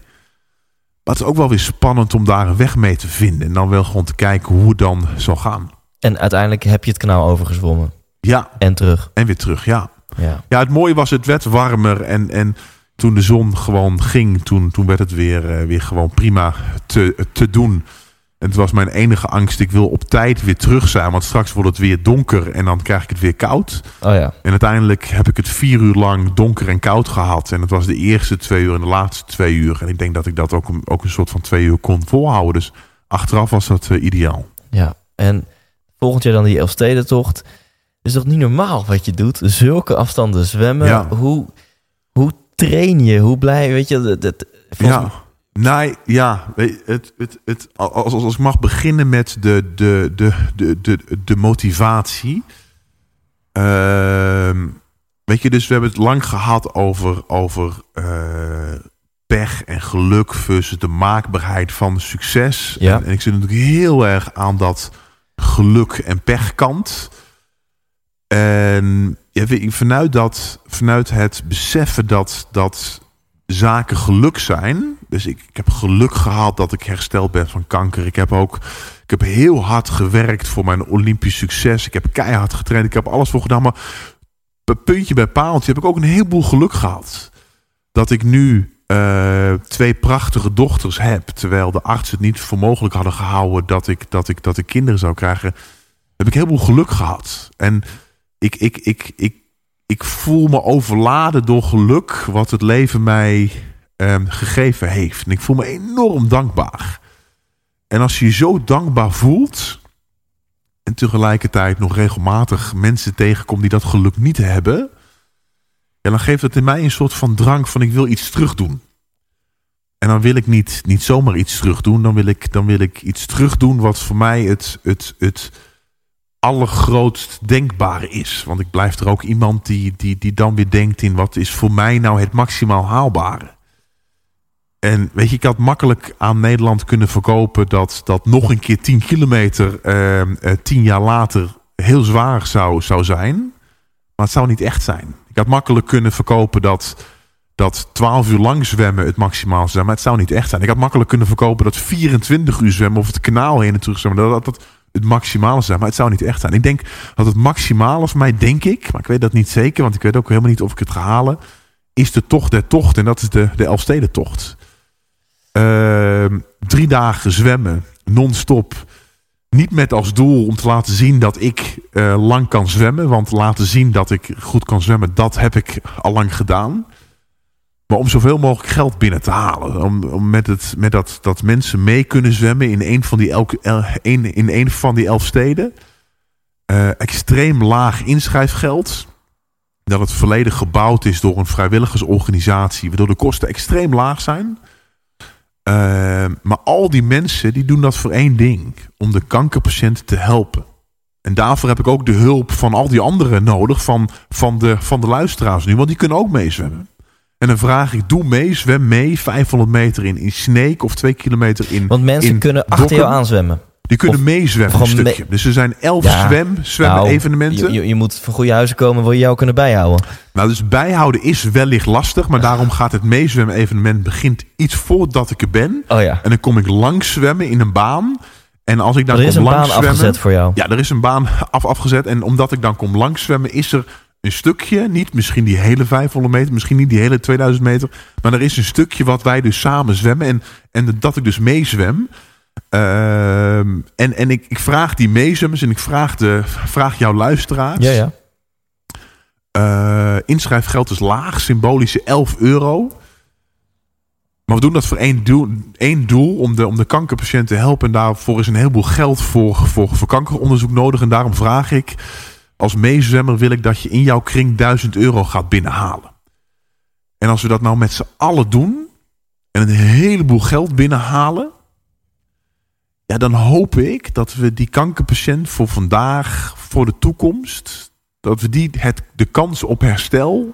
Maar het is ook wel weer spannend om daar een weg mee te vinden. En dan wel gewoon te kijken hoe het dan zal gaan. En uiteindelijk heb je het kanaal overgezwommen. Ja, En terug. en weer terug, ja. Ja. Ja, het mooie was, het werd warmer. En, en toen de zon gewoon ging, toen, toen werd het weer, eh, weer gewoon prima te, te doen. En het was mijn enige angst. Ik wil op tijd weer terug zijn. Want straks wordt het weer donker en dan krijg ik het weer koud. Oh ja. En uiteindelijk heb ik het vier uur lang donker en koud gehad. En het was de eerste twee uur en de laatste twee uur. En ik denk dat ik dat ook, een- ook een soort van twee uur kon volhouden. Dus achteraf was dat eh, ideaal. Ja. En volgend jaar dan die Elfstedentocht. is toch niet normaal wat je doet? Zulke afstanden zwemmen. Ja. Hoe, hoe train je? Hoe blij, weet je? Dat, dat, Ja. Nee, ja. weet je, Het, het, het, als, als, als ik mag beginnen met de, de, de, de, de, de motivatie. Ehm, weet je, dus we hebben het lang gehad over, over eh, pech en geluk versus de maakbaarheid van succes. Ja. En, en ik zit natuurlijk heel erg aan dat geluk en pechkant. En ja, vanuit, dat, vanuit het beseffen dat, dat zaken geluk zijn. Dus ik, ik heb geluk gehad dat ik hersteld ben van kanker. Ik heb ook ik heb heel hard gewerkt voor mijn Olympisch succes. Ik heb keihard getraind. Ik heb alles voor gedaan. Maar puntje bij paaltje heb ik ook een heleboel geluk gehad. Dat ik nu eh, twee prachtige dochters heb. Terwijl de artsen het niet voor mogelijk hadden gehouden dat ik, dat ik, dat ik kinderen zou krijgen. Heb ik heel veel geluk gehad. En ik, ik, ik, ik, ik voel me overladen door geluk wat het leven mij ehm, gegeven heeft. En ik voel me enorm dankbaar. En als je je zo dankbaar voelt en tegelijkertijd nog regelmatig mensen tegenkomt die dat geluk niet hebben, ja, dan geeft het in mij een soort van drang van ik wil iets terugdoen. En dan wil ik niet, niet zomaar iets terugdoen, dan wil ik, dan wil ik iets terugdoen wat voor mij het, het, het allergrootst denkbare is. Want ik blijf er ook iemand die, die, die dan weer denkt in wat is voor mij nou het maximaal haalbare. En weet je, ik had makkelijk aan Nederland kunnen verkopen dat dat nog een keer 10 kilometer eh, eh, tien jaar later heel zwaar zou, zou zijn. Maar het zou niet echt zijn. Ik had makkelijk kunnen verkopen dat, dat 12 uur lang zwemmen het maximaal zou zijn. Maar het zou niet echt zijn. Ik had makkelijk kunnen verkopen dat 24 uur zwemmen of het kanaal heen en terug zwemmen. Dat, dat het maximale zijn. Maar het zou niet echt zijn. Ik denk dat het maximale voor mij, denk ik. Maar ik weet dat niet zeker. Want ik weet ook helemaal niet of ik het ga halen. Is de tocht der tocht. En dat is de, de Elfstedentocht. Ehm, drie dagen zwemmen, non-stop. Niet met als doel om te laten zien dat ik eh, lang kan zwemmen. Want laten zien dat ik goed kan zwemmen, dat heb ik al lang gedaan. Maar om zoveel mogelijk geld binnen te halen. Om, om met, het, met dat, dat mensen mee kunnen zwemmen in een van die, elke, el, een, in een van die elf steden. eh, extreem laag inschrijfgeld. Dat het volledig gebouwd is door een vrijwilligersorganisatie, waardoor de kosten extreem laag zijn. Eh, maar al die mensen die doen dat voor één ding: om de kankerpatiënten te helpen. En daarvoor heb ik ook de hulp van al die anderen nodig, van, van, de, van de luisteraars nu, want die kunnen ook meezwemmen. En dan vraag ik, doe mee, zwem mee, 500 meter in, in Sneek of 2 kilometer in Want mensen in kunnen achter Dokkum. jou aanzwemmen. Die kunnen Of- meezwemmen een stukje. Dus er zijn elf Ja, zwem, zwemmen Nou, evenementen. Je, je, moet van goede huizen komen, wil je jou kunnen bijhouden. Nou, dus bijhouden is wellicht lastig. Maar daarom gaat het meezwemmen evenement begint iets voordat ik er ben. Oh ja. En dan kom ik langs zwemmen in een baan. En als ik dan Er is kom een baan langs zwemmen... afgezet voor jou. Ja, er is een baan af, afgezet. En omdat ik dan kom langs zwemmen, is er een stukje, niet misschien die hele 500 meter, misschien niet die hele 2000 meter, maar er is een stukje wat wij dus samen zwemmen en, en dat ik dus meezwem. Ehm, en en ik, ik vraag die meezwemmers en ik vraag, de, vraag jouw luisteraars. Ja, ja. Eh, inschrijfgeld is laag, symbolische 11 euro. Maar we doen dat voor één doel, één doel om, de, om de kankerpatiënten te helpen. En daarvoor is een heleboel geld voor, voor, voor kankeronderzoek nodig. En daarom vraag ik, als meezwemmer wil ik dat je in jouw kring 1000 euro gaat binnenhalen. En als we dat nou met z'n allen doen en een heleboel geld binnenhalen. Ja, dan hoop ik dat we die kankerpatiënt voor vandaag, voor de toekomst, dat we die het, de kans op herstel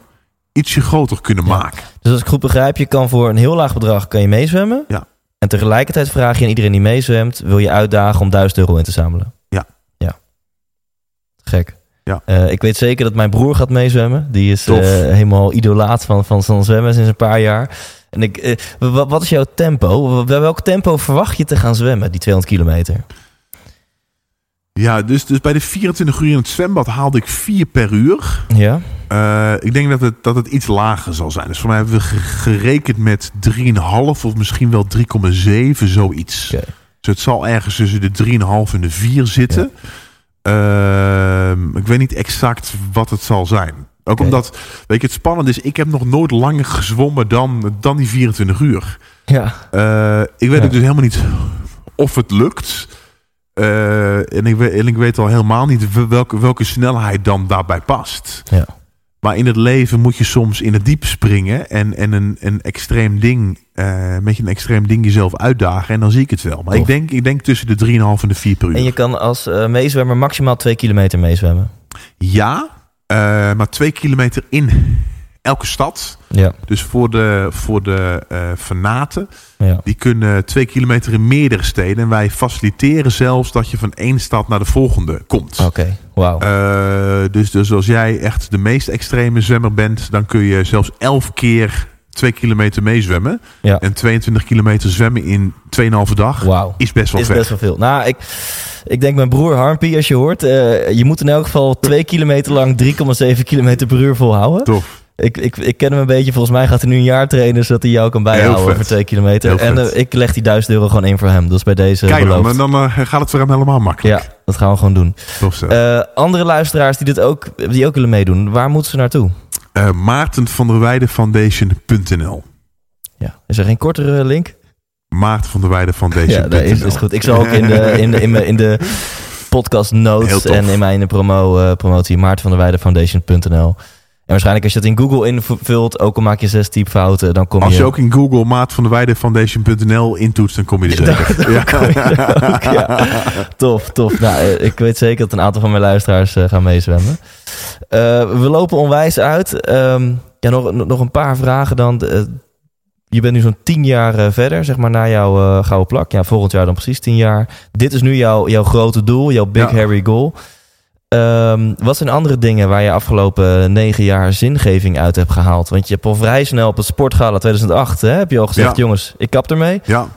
ietsje groter kunnen Ja. maken. Dus als ik goed begrijp, je kan voor een heel laag bedrag kan je meezwemmen. Ja. En tegelijkertijd vraag je aan iedereen die meezwemt, wil je uitdagen om 1000 euro in te zamelen. Ja. Ja. Gek. Ja. Eh, ik weet zeker dat mijn broer gaat meezwemmen. Die is eh, helemaal idolaat van, van, van zwemmen sinds een paar jaar. En ik, eh, wa- wat is jouw tempo? Bij welk tempo verwacht je te gaan zwemmen, die 200 kilometer? Ja, dus, dus bij de 24 uur in het zwembad haalde ik 4 per uur. Ja? Ik denk dat het, dat het iets lager zal zijn. Dus voor mij hebben we ge- gerekend met 3,5 of misschien wel 3,7, zoiets. Dus het zal ergens tussen de 3,5 en de 4 zitten. Ehm, ik weet niet exact wat het zal zijn. Ook omdat, weet je, het spannend is, ik heb nog nooit langer gezwommen dan, dan die 24 uur. Ja. Eh, ik weet Ja. ook dus helemaal niet of het lukt. Eh, en, ik weet, en ik weet al helemaal niet welke, welke snelheid dan daarbij past. Ja. Maar in het leven moet je soms in het diep springen en, en een, een extreem ding, eh, met je een extreem ding jezelf uitdagen. En dan zie ik het wel. Maar ik denk, ik denk tussen de 3,5 en de 4 per uur. En je kan als eh, meezwemmer maximaal 2 kilometer meezwemmen. Ja, eh, maar twee kilometer in elke stad. Ja. Dus voor de, voor de eh fanaten, ja. die kunnen twee kilometer in meerdere steden. En wij faciliteren zelfs dat je van één stad naar de volgende komt. Oké, wauw. Eh, dus, dus als jij echt de meest extreme zwemmer bent, dan kun je zelfs elf keer twee kilometer meezwemmen. Ja. En 22 kilometer zwemmen in 2,5 dag Wauw. is best wel Is best wel veel. Nou, ik, ik denk mijn broer Harmpie, als je hoort, eh, je moet in elk geval 2 kilometer lang 3,7 kilometer per uur volhouden. Tof. Ik, ik, ik ken hem een beetje. Volgens mij gaat hij nu een jaar trainen zodat hij jou kan bijhouden voor 2 kilometer. En eh, ik leg die 1000 euro gewoon in voor hem. Dat is bij deze Kijk dan, beloofd. dan eh, gaat het voor hem helemaal makkelijk. Ja, dat gaan we gewoon doen. Tof. Eh, andere luisteraars die dit ook, die ook willen meedoen, waar moeten ze naartoe? Maarten van der Weijden Foundation.nl Ja. Is er geen kortere link? Maarten van der Weijden Foundation.nl Ja, dat is, is goed. Ik zal ook in de, in de, in de, in de podcast notes en in mijn promo, promotie Maarten van der Weijden Foundation.nl. En waarschijnlijk als je dat in Google invult, ook al maak je zes typfouten, dan kom Als je... je ook in Google Maat van der Weijden Foundation.nl intoetst, dan kom je er zeker. Ja. kom je ook, ja. Tof, tof. Nou, eh, ik weet zeker dat een aantal van mijn luisteraars eh, gaan meezwemmen. Eh, we lopen onwijs uit. Ehm, ja, nog, nog een paar vragen dan. Je bent nu zo'n tien jaar verder, zeg maar, na jouw gouden plak. Ja, volgend jaar dan precies tien jaar. Dit is nu jouw, jouw grote doel, jouw big Ja. hairy goal. Ehm, wat zijn andere dingen waar je afgelopen negen jaar zingeving uit hebt gehaald? Want je hebt al vrij snel op het Sportgala 2008, hè, heb je al gezegd, Ja. jongens, ik kap ermee. Ja,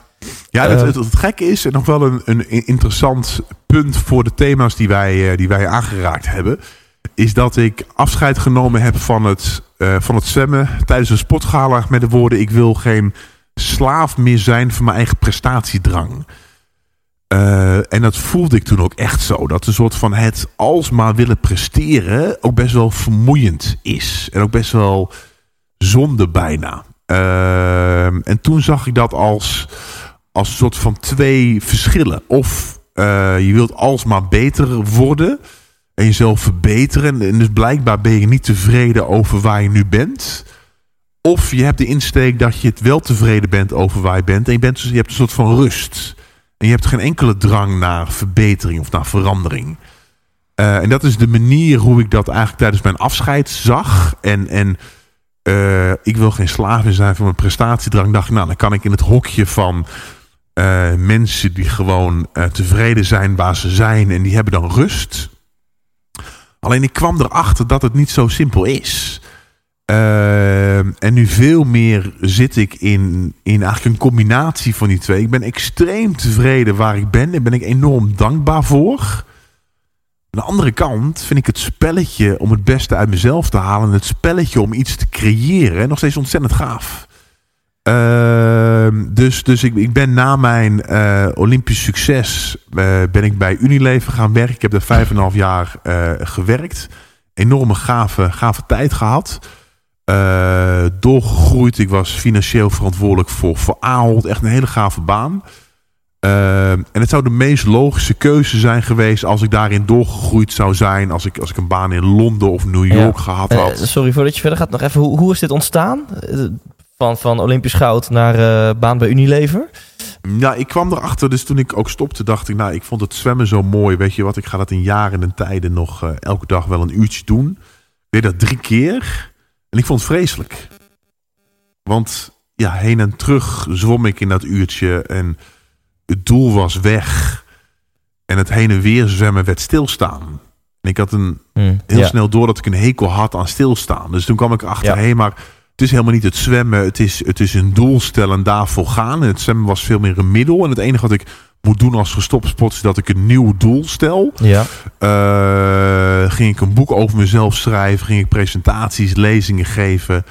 ja het, Eh. het, het gekke is, en nog wel een, een interessant punt voor de thema's die wij, eh, die wij aangeraakt hebben, is dat ik afscheid genomen heb van het, eh, van het zwemmen tijdens een sportgala met de woorden: Ik wil geen slaaf meer zijn van mijn eigen prestatiedrang. Eh, en dat voelde ik toen ook echt zo. Dat een soort van het alsmaar willen presteren ook best wel vermoeiend is. En ook best wel zonde bijna. Ehm, en toen zag ik dat als, als een soort van twee verschillen. Of eh, je wilt alsmaar beter worden. en jezelf verbeteren. En dus blijkbaar ben je niet tevreden over waar je nu bent. Of je hebt de insteek dat je het wel tevreden bent over waar je bent. En je, bent, dus, je hebt een soort van rust. En je hebt geen enkele drang naar verbetering of naar verandering. Uh, en dat is de manier hoe ik dat eigenlijk tijdens mijn afscheid zag. En, en uh, ik wil geen slaaf zijn van mijn prestatiedrang. Dacht nou, dan kan ik in het hokje van uh, mensen die gewoon tevreden zijn waar ze zijn. En die hebben dan rust. Alleen ik kwam erachter dat het niet zo simpel is. Uh, en nu veel meer zit ik in, in eigenlijk een combinatie van die twee. Ik ben extreem tevreden waar ik ben. Daar ben ik enorm dankbaar voor. Aan de andere kant vind ik het spelletje om het beste uit mezelf te halen. Het spelletje om iets te creëren nog steeds ontzettend gaaf. Uh, dus dus ik, ik ben na mijn uh, Olympisch succes uh, ben ik bij Unilever gaan werken. Ik heb daar vijf en een half jaar uh, gewerkt. Enorme gave, gave tijd gehad. Doorgegroeid. Ik was financieel verantwoordelijk voor, voor Ahold. Echt een hele gave baan. en het zou de meest logische keuze zijn geweest als ik daarin doorgegroeid zou zijn. Als ik, als ik een baan in Londen of New York ja. gehad had. sorry voordat je verder gaat. Nog even, hoe, hoe is dit ontstaan? Van, van Olympisch goud naar uh, baan bij Unilever? Ja, ik kwam erachter. Dus toen ik ook stopte, dacht ik, nou, ik vond het zwemmen zo mooi. Weet je wat, ik ga dat in jaren en tijden nog uh, elke dag wel een uurtje doen. Ik deed dat drie keer. En ik vond het vreselijk. Want ja, heen en terug zwom ik in dat uurtje. En het doel was weg. En het heen en weer zwemmen werd stilstaan. En ik had een, mm, heel ja. snel door dat ik een hekel had aan stilstaan. Dus toen kwam ik ja. hey, maar het is helemaal niet het zwemmen. Het is, het is een doel stellen en daarvoor gaan. En het zwemmen was veel meer een middel. En het enige wat ik moet doen als gestopt sport is dat ik een nieuw doel stel. Ja. Uh, ging ik een boek over mezelf schrijven. Ging ik presentaties, lezingen geven.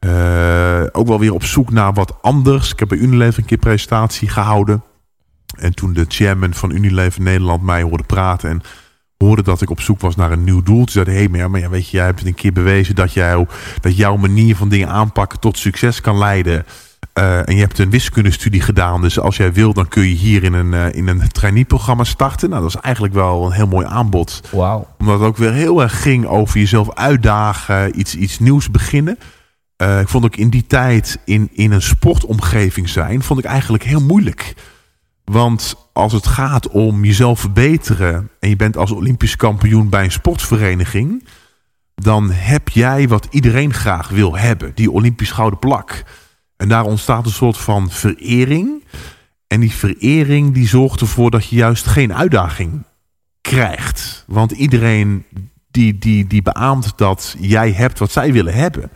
Uh, ook wel weer op zoek naar wat anders. Ik heb bij Unilever een keer presentatie gehouden. En toen de chairman van Unilever Nederland mij hoorde praten... en hoorde dat ik op zoek was naar een nieuw doel. Toen zei hij, hey, maar, maar ja, weet je, jij hebt een keer bewezen dat, jij, dat jouw manier van dingen aanpakken tot succes kan leiden. Uh, en je hebt een wiskundestudie gedaan. Dus als jij wil, dan kun je hier in een, uh, in een trainee-programma starten. Nou, dat is eigenlijk wel een heel mooi aanbod. Wow. Omdat het ook weer heel erg ging over jezelf uitdagen, iets, iets nieuws beginnen. Uh, ik vond ook in die tijd in, in een sportomgeving zijn, vond ik eigenlijk heel moeilijk. Want als het gaat om jezelf verbeteren en je bent als Olympisch kampioen bij een sportvereniging, dan heb jij wat iedereen graag wil hebben, die Olympisch gouden plak. En daar ontstaat een soort van verering. En die verering die zorgt ervoor dat je juist geen uitdaging krijgt. Want iedereen die, die, die beaamt dat jij hebt wat zij willen hebben.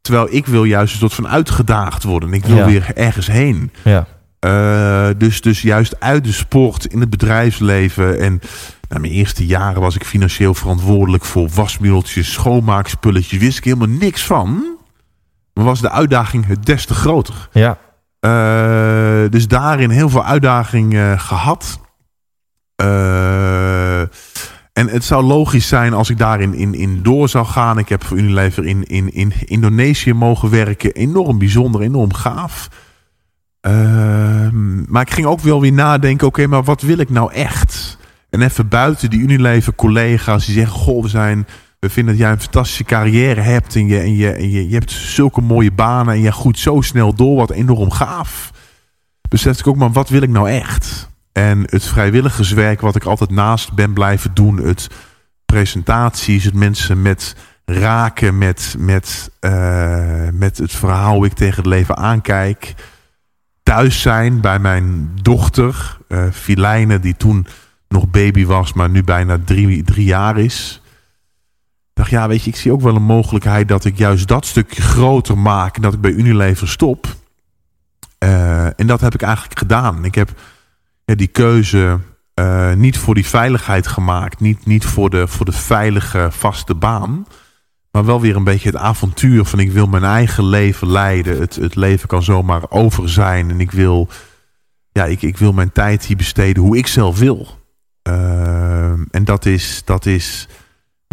Terwijl ik wil juist een soort van uitgedaagd worden. Ik wil ja. weer ergens heen. Ja. Uh, dus, dus juist uit de sport, in het bedrijfsleven. En na mijn eerste jaren was ik financieel verantwoordelijk voor wasmiddeltjes, schoonmaakspulletjes. Wist ik helemaal niks van. Maar was de uitdaging het des te groter. Ja. Uh, dus daarin heel veel uitdaging uh, gehad. en het zou logisch zijn als ik daarin in, in door zou gaan. Ik heb voor Unilever in, in, in Indonesië mogen werken. Enorm bijzonder, enorm gaaf. Maar ik ging ook wel weer nadenken, oké, okay, maar wat wil ik nou echt? En even buiten die Unilever collega's die zeggen, goh, we zijn, we vinden dat jij een fantastische carrière hebt en je, en je, en je, je hebt zulke mooie banen en je groeit zo snel door, wat enorm gaaf. Besef ik ook, maar wat wil ik nou echt? En het vrijwilligerswerk wat ik altijd naast ben blijven doen, het presentaties, het mensen met raken met, met, uh, met het verhaal hoe ik tegen het leven aankijk thuis zijn bij mijn dochter, uh, die toen nog baby was, maar nu bijna drie, drie jaar is. Dacht, ja, weet je, ik zie ook wel een mogelijkheid dat ik juist dat stukje groter maak en dat ik bij Unilever stop. Uh, en dat heb ik eigenlijk gedaan. Ik heb ja, die keuze uh, niet voor die veiligheid gemaakt, niet, niet voor, de, voor de veilige vaste baan. Maar wel weer een beetje het avontuur van ik wil mijn eigen leven leiden. Het, het leven kan zomaar over zijn. En ik wil, ja, ik, ik wil mijn tijd hier besteden hoe ik zelf wil. Uh, en dat is, dat is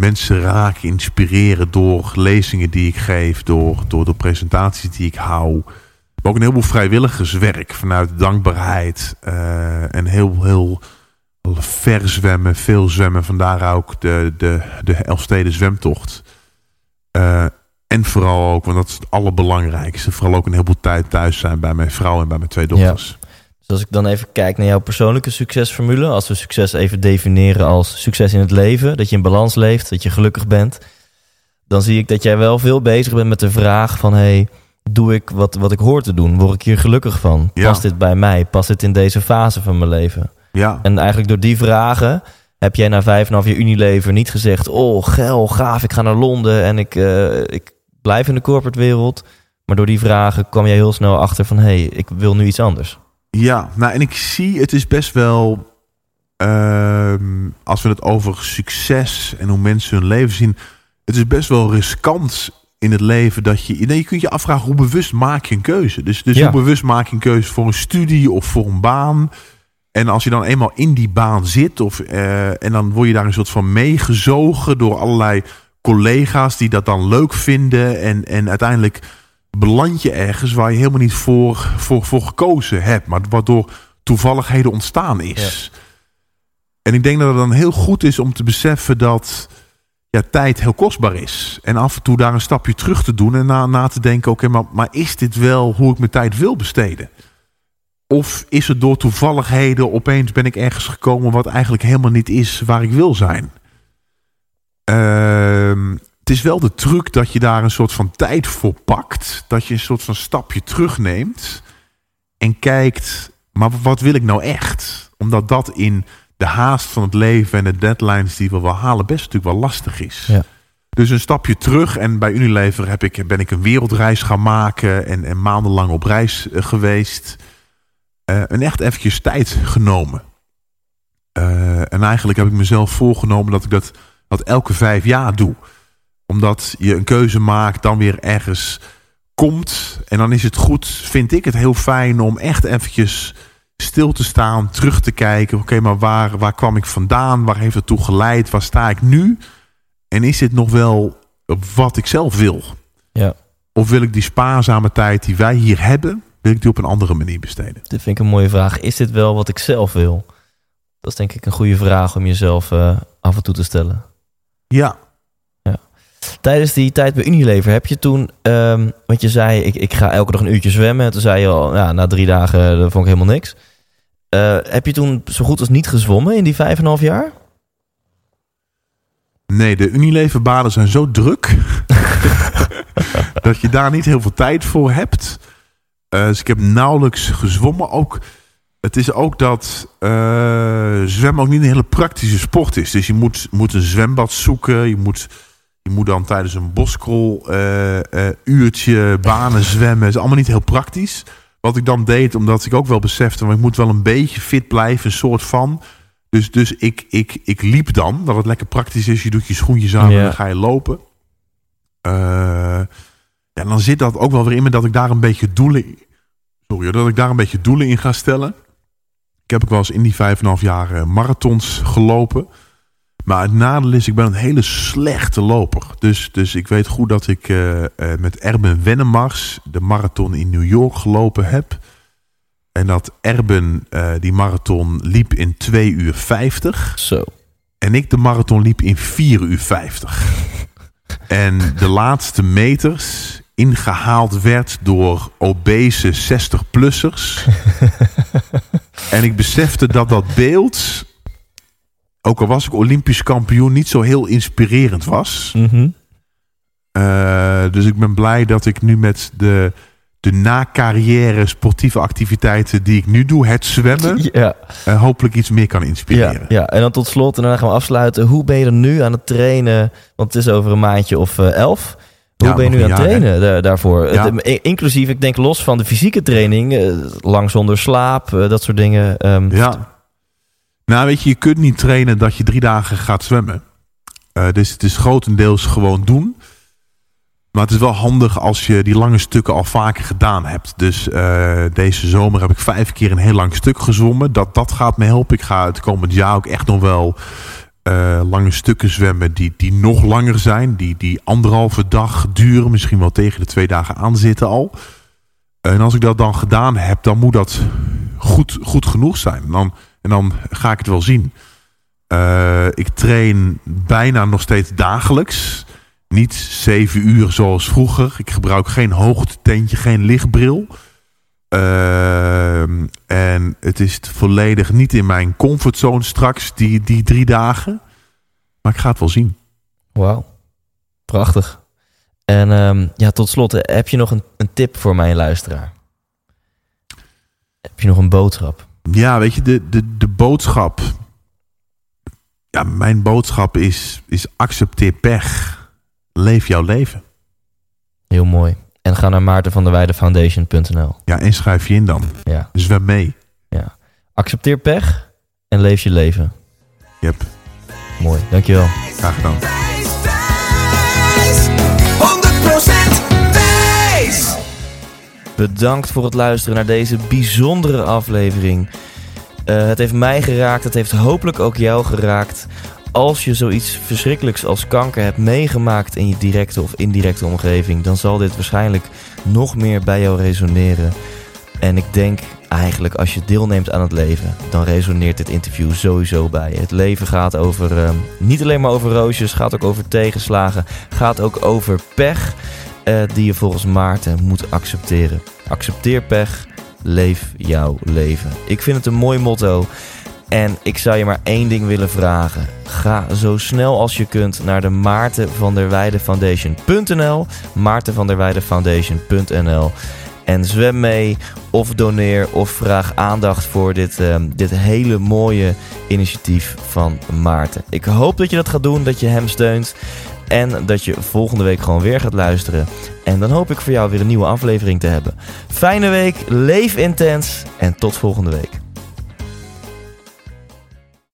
mensen raken, inspireren door lezingen die ik geef. Door, door de presentaties die ik hou. Maar ook een heleboel vrijwilligerswerk vanuit dankbaarheid. Uh, en heel, heel ver zwemmen, veel zwemmen. Vandaar ook de, de, de Elfsteden zwemtocht. Uh, en vooral ook, want dat is het allerbelangrijkste. Vooral ook een heleboel tijd thuis zijn bij mijn vrouw en bij mijn twee dochters. Ja. Dus als ik dan even kijk naar jouw persoonlijke succesformule. Als we succes even definiëren als succes in het leven. Dat je in balans leeft, dat je gelukkig bent. Dan zie ik dat jij wel veel bezig bent met de vraag van... Hey, doe ik wat, wat ik hoor te doen? Word ik hier gelukkig van? Ja. Past dit bij mij? Past dit in deze fase van mijn leven? Ja. En eigenlijk door die vragen heb jij na vijf en half jaar Unilever niet gezegd... oh, geil, gaaf, ik ga naar Londen en ik, uh, ik blijf in de corporate wereld. Maar door die vragen kwam jij heel snel achter van... hé, hey, ik wil nu iets anders. Ja, nou en ik zie, het is best wel... Uh, als we het over succes en hoe mensen hun leven zien... het is best wel riskant in het leven dat je... Nee, je kunt je afvragen hoe bewust maak je een keuze. Dus, dus hoe bewust maak je een keuze voor een studie of voor een baan... En als je dan eenmaal in die baan zit, of, uh, en dan word je daar een soort van meegezogen door allerlei collega's die dat dan leuk vinden. En, en uiteindelijk beland je ergens waar je helemaal niet voor, voor, voor gekozen hebt. Maar waardoor toevalligheden ontstaan is. En ik denk dat het dan heel goed is om te beseffen dat ja, tijd heel kostbaar is. En af en toe daar een stapje terug te doen en na, na te denken: oké, maar, maar is dit wel hoe ik mijn tijd wil besteden? Of is het door toevalligheden opeens ben ik ergens gekomen wat eigenlijk helemaal niet is waar ik wil zijn? Uh, het is wel de truc dat je daar een soort van tijd voor pakt. Dat je een soort van stapje terugneemt. En kijkt, maar wat wil ik nou echt? Omdat dat in de haast van het leven en de deadlines die we wel halen best natuurlijk wel lastig is. Ja. Dus een stapje terug. En bij Unilever heb ik, ben ik een wereldreis gaan maken. En, en maandenlang op reis uh, geweest. Uh, en echt eventjes tijd genomen. Uh, en eigenlijk heb ik mezelf voorgenomen dat ik dat dat elke vijf jaar doe. Omdat je een keuze maakt, dan weer ergens komt. En dan is het goed, vind ik het heel fijn om echt eventjes stil te staan, terug te kijken. Oké, maar waar, waar kwam ik vandaan? Waar heeft het toe geleid? Waar sta ik nu? En is dit nog wel wat ik zelf wil? Ja. Of wil ik die spaarzame tijd die wij hier hebben, wil ik die op een andere manier besteden? Dat vind ik een mooie vraag. Is dit wel wat ik zelf wil? Dat is denk ik een goede vraag om jezelf uh, af en toe te stellen. Ja. Tijdens die tijd bij Unilever heb je toen, um, want je zei ik, ik ga elke dag een uurtje zwemmen. En toen zei je al, ja, na drie dagen dat vond ik helemaal niks. Uh, heb je toen zo goed als niet gezwommen in die vijf en een half jaar? Nee, de Unilever-baden zijn zo druk dat je daar niet heel veel tijd voor hebt. Uh, dus ik heb nauwelijks gezwommen. Ook het is ook dat uh, zwemmen ook niet een hele praktische sport is. Dus je moet, moet een zwembad zoeken. Je moet, je moet dan tijdens een boskrol uh, uh, uurtje banen zwemmen. Is allemaal niet heel praktisch. Wat ik dan deed, omdat ik ook wel besefte... maar ik moet wel een beetje fit blijven, een soort van... Dus, dus ik, ik, ik liep dan, dat het lekker praktisch is. Je doet je schoentjes aan ja. en dan ga je lopen. ja, dan zit dat ook wel weer in me dat ik daar een beetje doelen... Sorry, dat ik daar een beetje doelen in ga stellen. Ik heb ook wel eens in die vijf en half jaar uh, marathons gelopen. Maar het nadeel is, ik ben een hele slechte loper. Dus, dus ik weet goed dat ik uh, uh, met Erben Wennemars de marathon in New York gelopen heb. En dat Erben die marathon liep in 2 uur 50. Zo. En ik de marathon liep in 4 uur 50. en de laatste meters ingehaald werd door obese 60-plussers. en ik besefte dat dat beeld, ook al was ik Olympisch kampioen, niet zo heel inspirerend was. Mm -hmm. uh, dus ik ben blij dat ik nu met de, de na-carrière sportieve activiteiten die ik nu doe, het zwemmen, ja. uh, hopelijk iets meer kan inspireren. Ja, ja, en dan tot slot, en dan gaan we afsluiten. Hoe ben je er nu aan het trainen? Want het is over een maandje of uh, elf. Hoe ja, ben je nu aan het trainen daar, daarvoor? Ja. Inclusief, ik denk los van de fysieke training, lang zonder slaap, dat soort dingen. Um, ja. Nou, weet je, je kunt niet trainen dat je drie dagen gaat zwemmen. Uh, dus het is grotendeels gewoon doen. Maar het is wel handig als je die lange stukken al vaker gedaan hebt. Dus deze zomer heb ik vijf keer een heel lang stuk gezwommen. Dat, dat gaat me helpen. Ik ga het komend jaar ook echt nog wel uh, lange stukken zwemmen die, die nog langer zijn. Die, die anderhalve dag duren. Misschien wel tegen de twee dagen aan zitten al. En als ik dat dan gedaan heb, dan moet dat goed, goed genoeg zijn. Dan En dan ga ik het wel zien. Eh, ik train bijna nog steeds dagelijks. Niet zeven uur zoals vroeger. Ik gebruik geen hoogtetentje, geen lichtbril. Ehm, en het is volledig niet in mijn comfortzone straks, die, die drie dagen. Maar ik ga het wel zien. Wauw, prachtig. En ehm, ja, tot slot, eh, heb je nog een, een tip voor mijn luisteraar? Heb je nog een boodschap? Ja, weet je, de, de, de boodschap. Ja, mijn boodschap is, is accepteer pech. Leef jouw leven. Heel mooi. En ga naar maartenvanderweidefoundation.nl. Ja, en schrijf je in dan. Ja, Zwem mee. ja. Accepteer pech en leef je leven. Yep, Mooi, dankjewel. graag gedaan. Bedankt voor het luisteren naar deze bijzondere aflevering. Eh, het heeft mij geraakt, het heeft hopelijk ook jou geraakt. Als je zoiets verschrikkelijks als kanker hebt meegemaakt in je directe of indirecte omgeving, dan zal dit waarschijnlijk nog meer bij jou resoneren. En ik denk eigenlijk als je deelneemt aan het leven, dan resoneert dit interview sowieso bij. Het leven gaat over, eh, niet alleen maar over roosjes, gaat ook over tegenslagen, gaat ook over pech eh, die je volgens Maarten moet accepteren. Accepteer pech, leef jouw leven. Ik vind het een mooi motto. En ik zou je maar één ding willen vragen. Ga zo snel als je kunt naar de Maarten van der Weijden Foundation.nl. Maarten van der Weijden Foundation.nl. En zwem mee of doneer of vraag aandacht voor dit, ehm, dit hele mooie initiatief van Maarten. Ik hoop dat je dat gaat doen, dat je hem steunt. En dat je volgende week gewoon weer gaat luisteren. En dan hoop ik voor jou weer een nieuwe aflevering te hebben. Fijne week, leef intens en tot volgende week.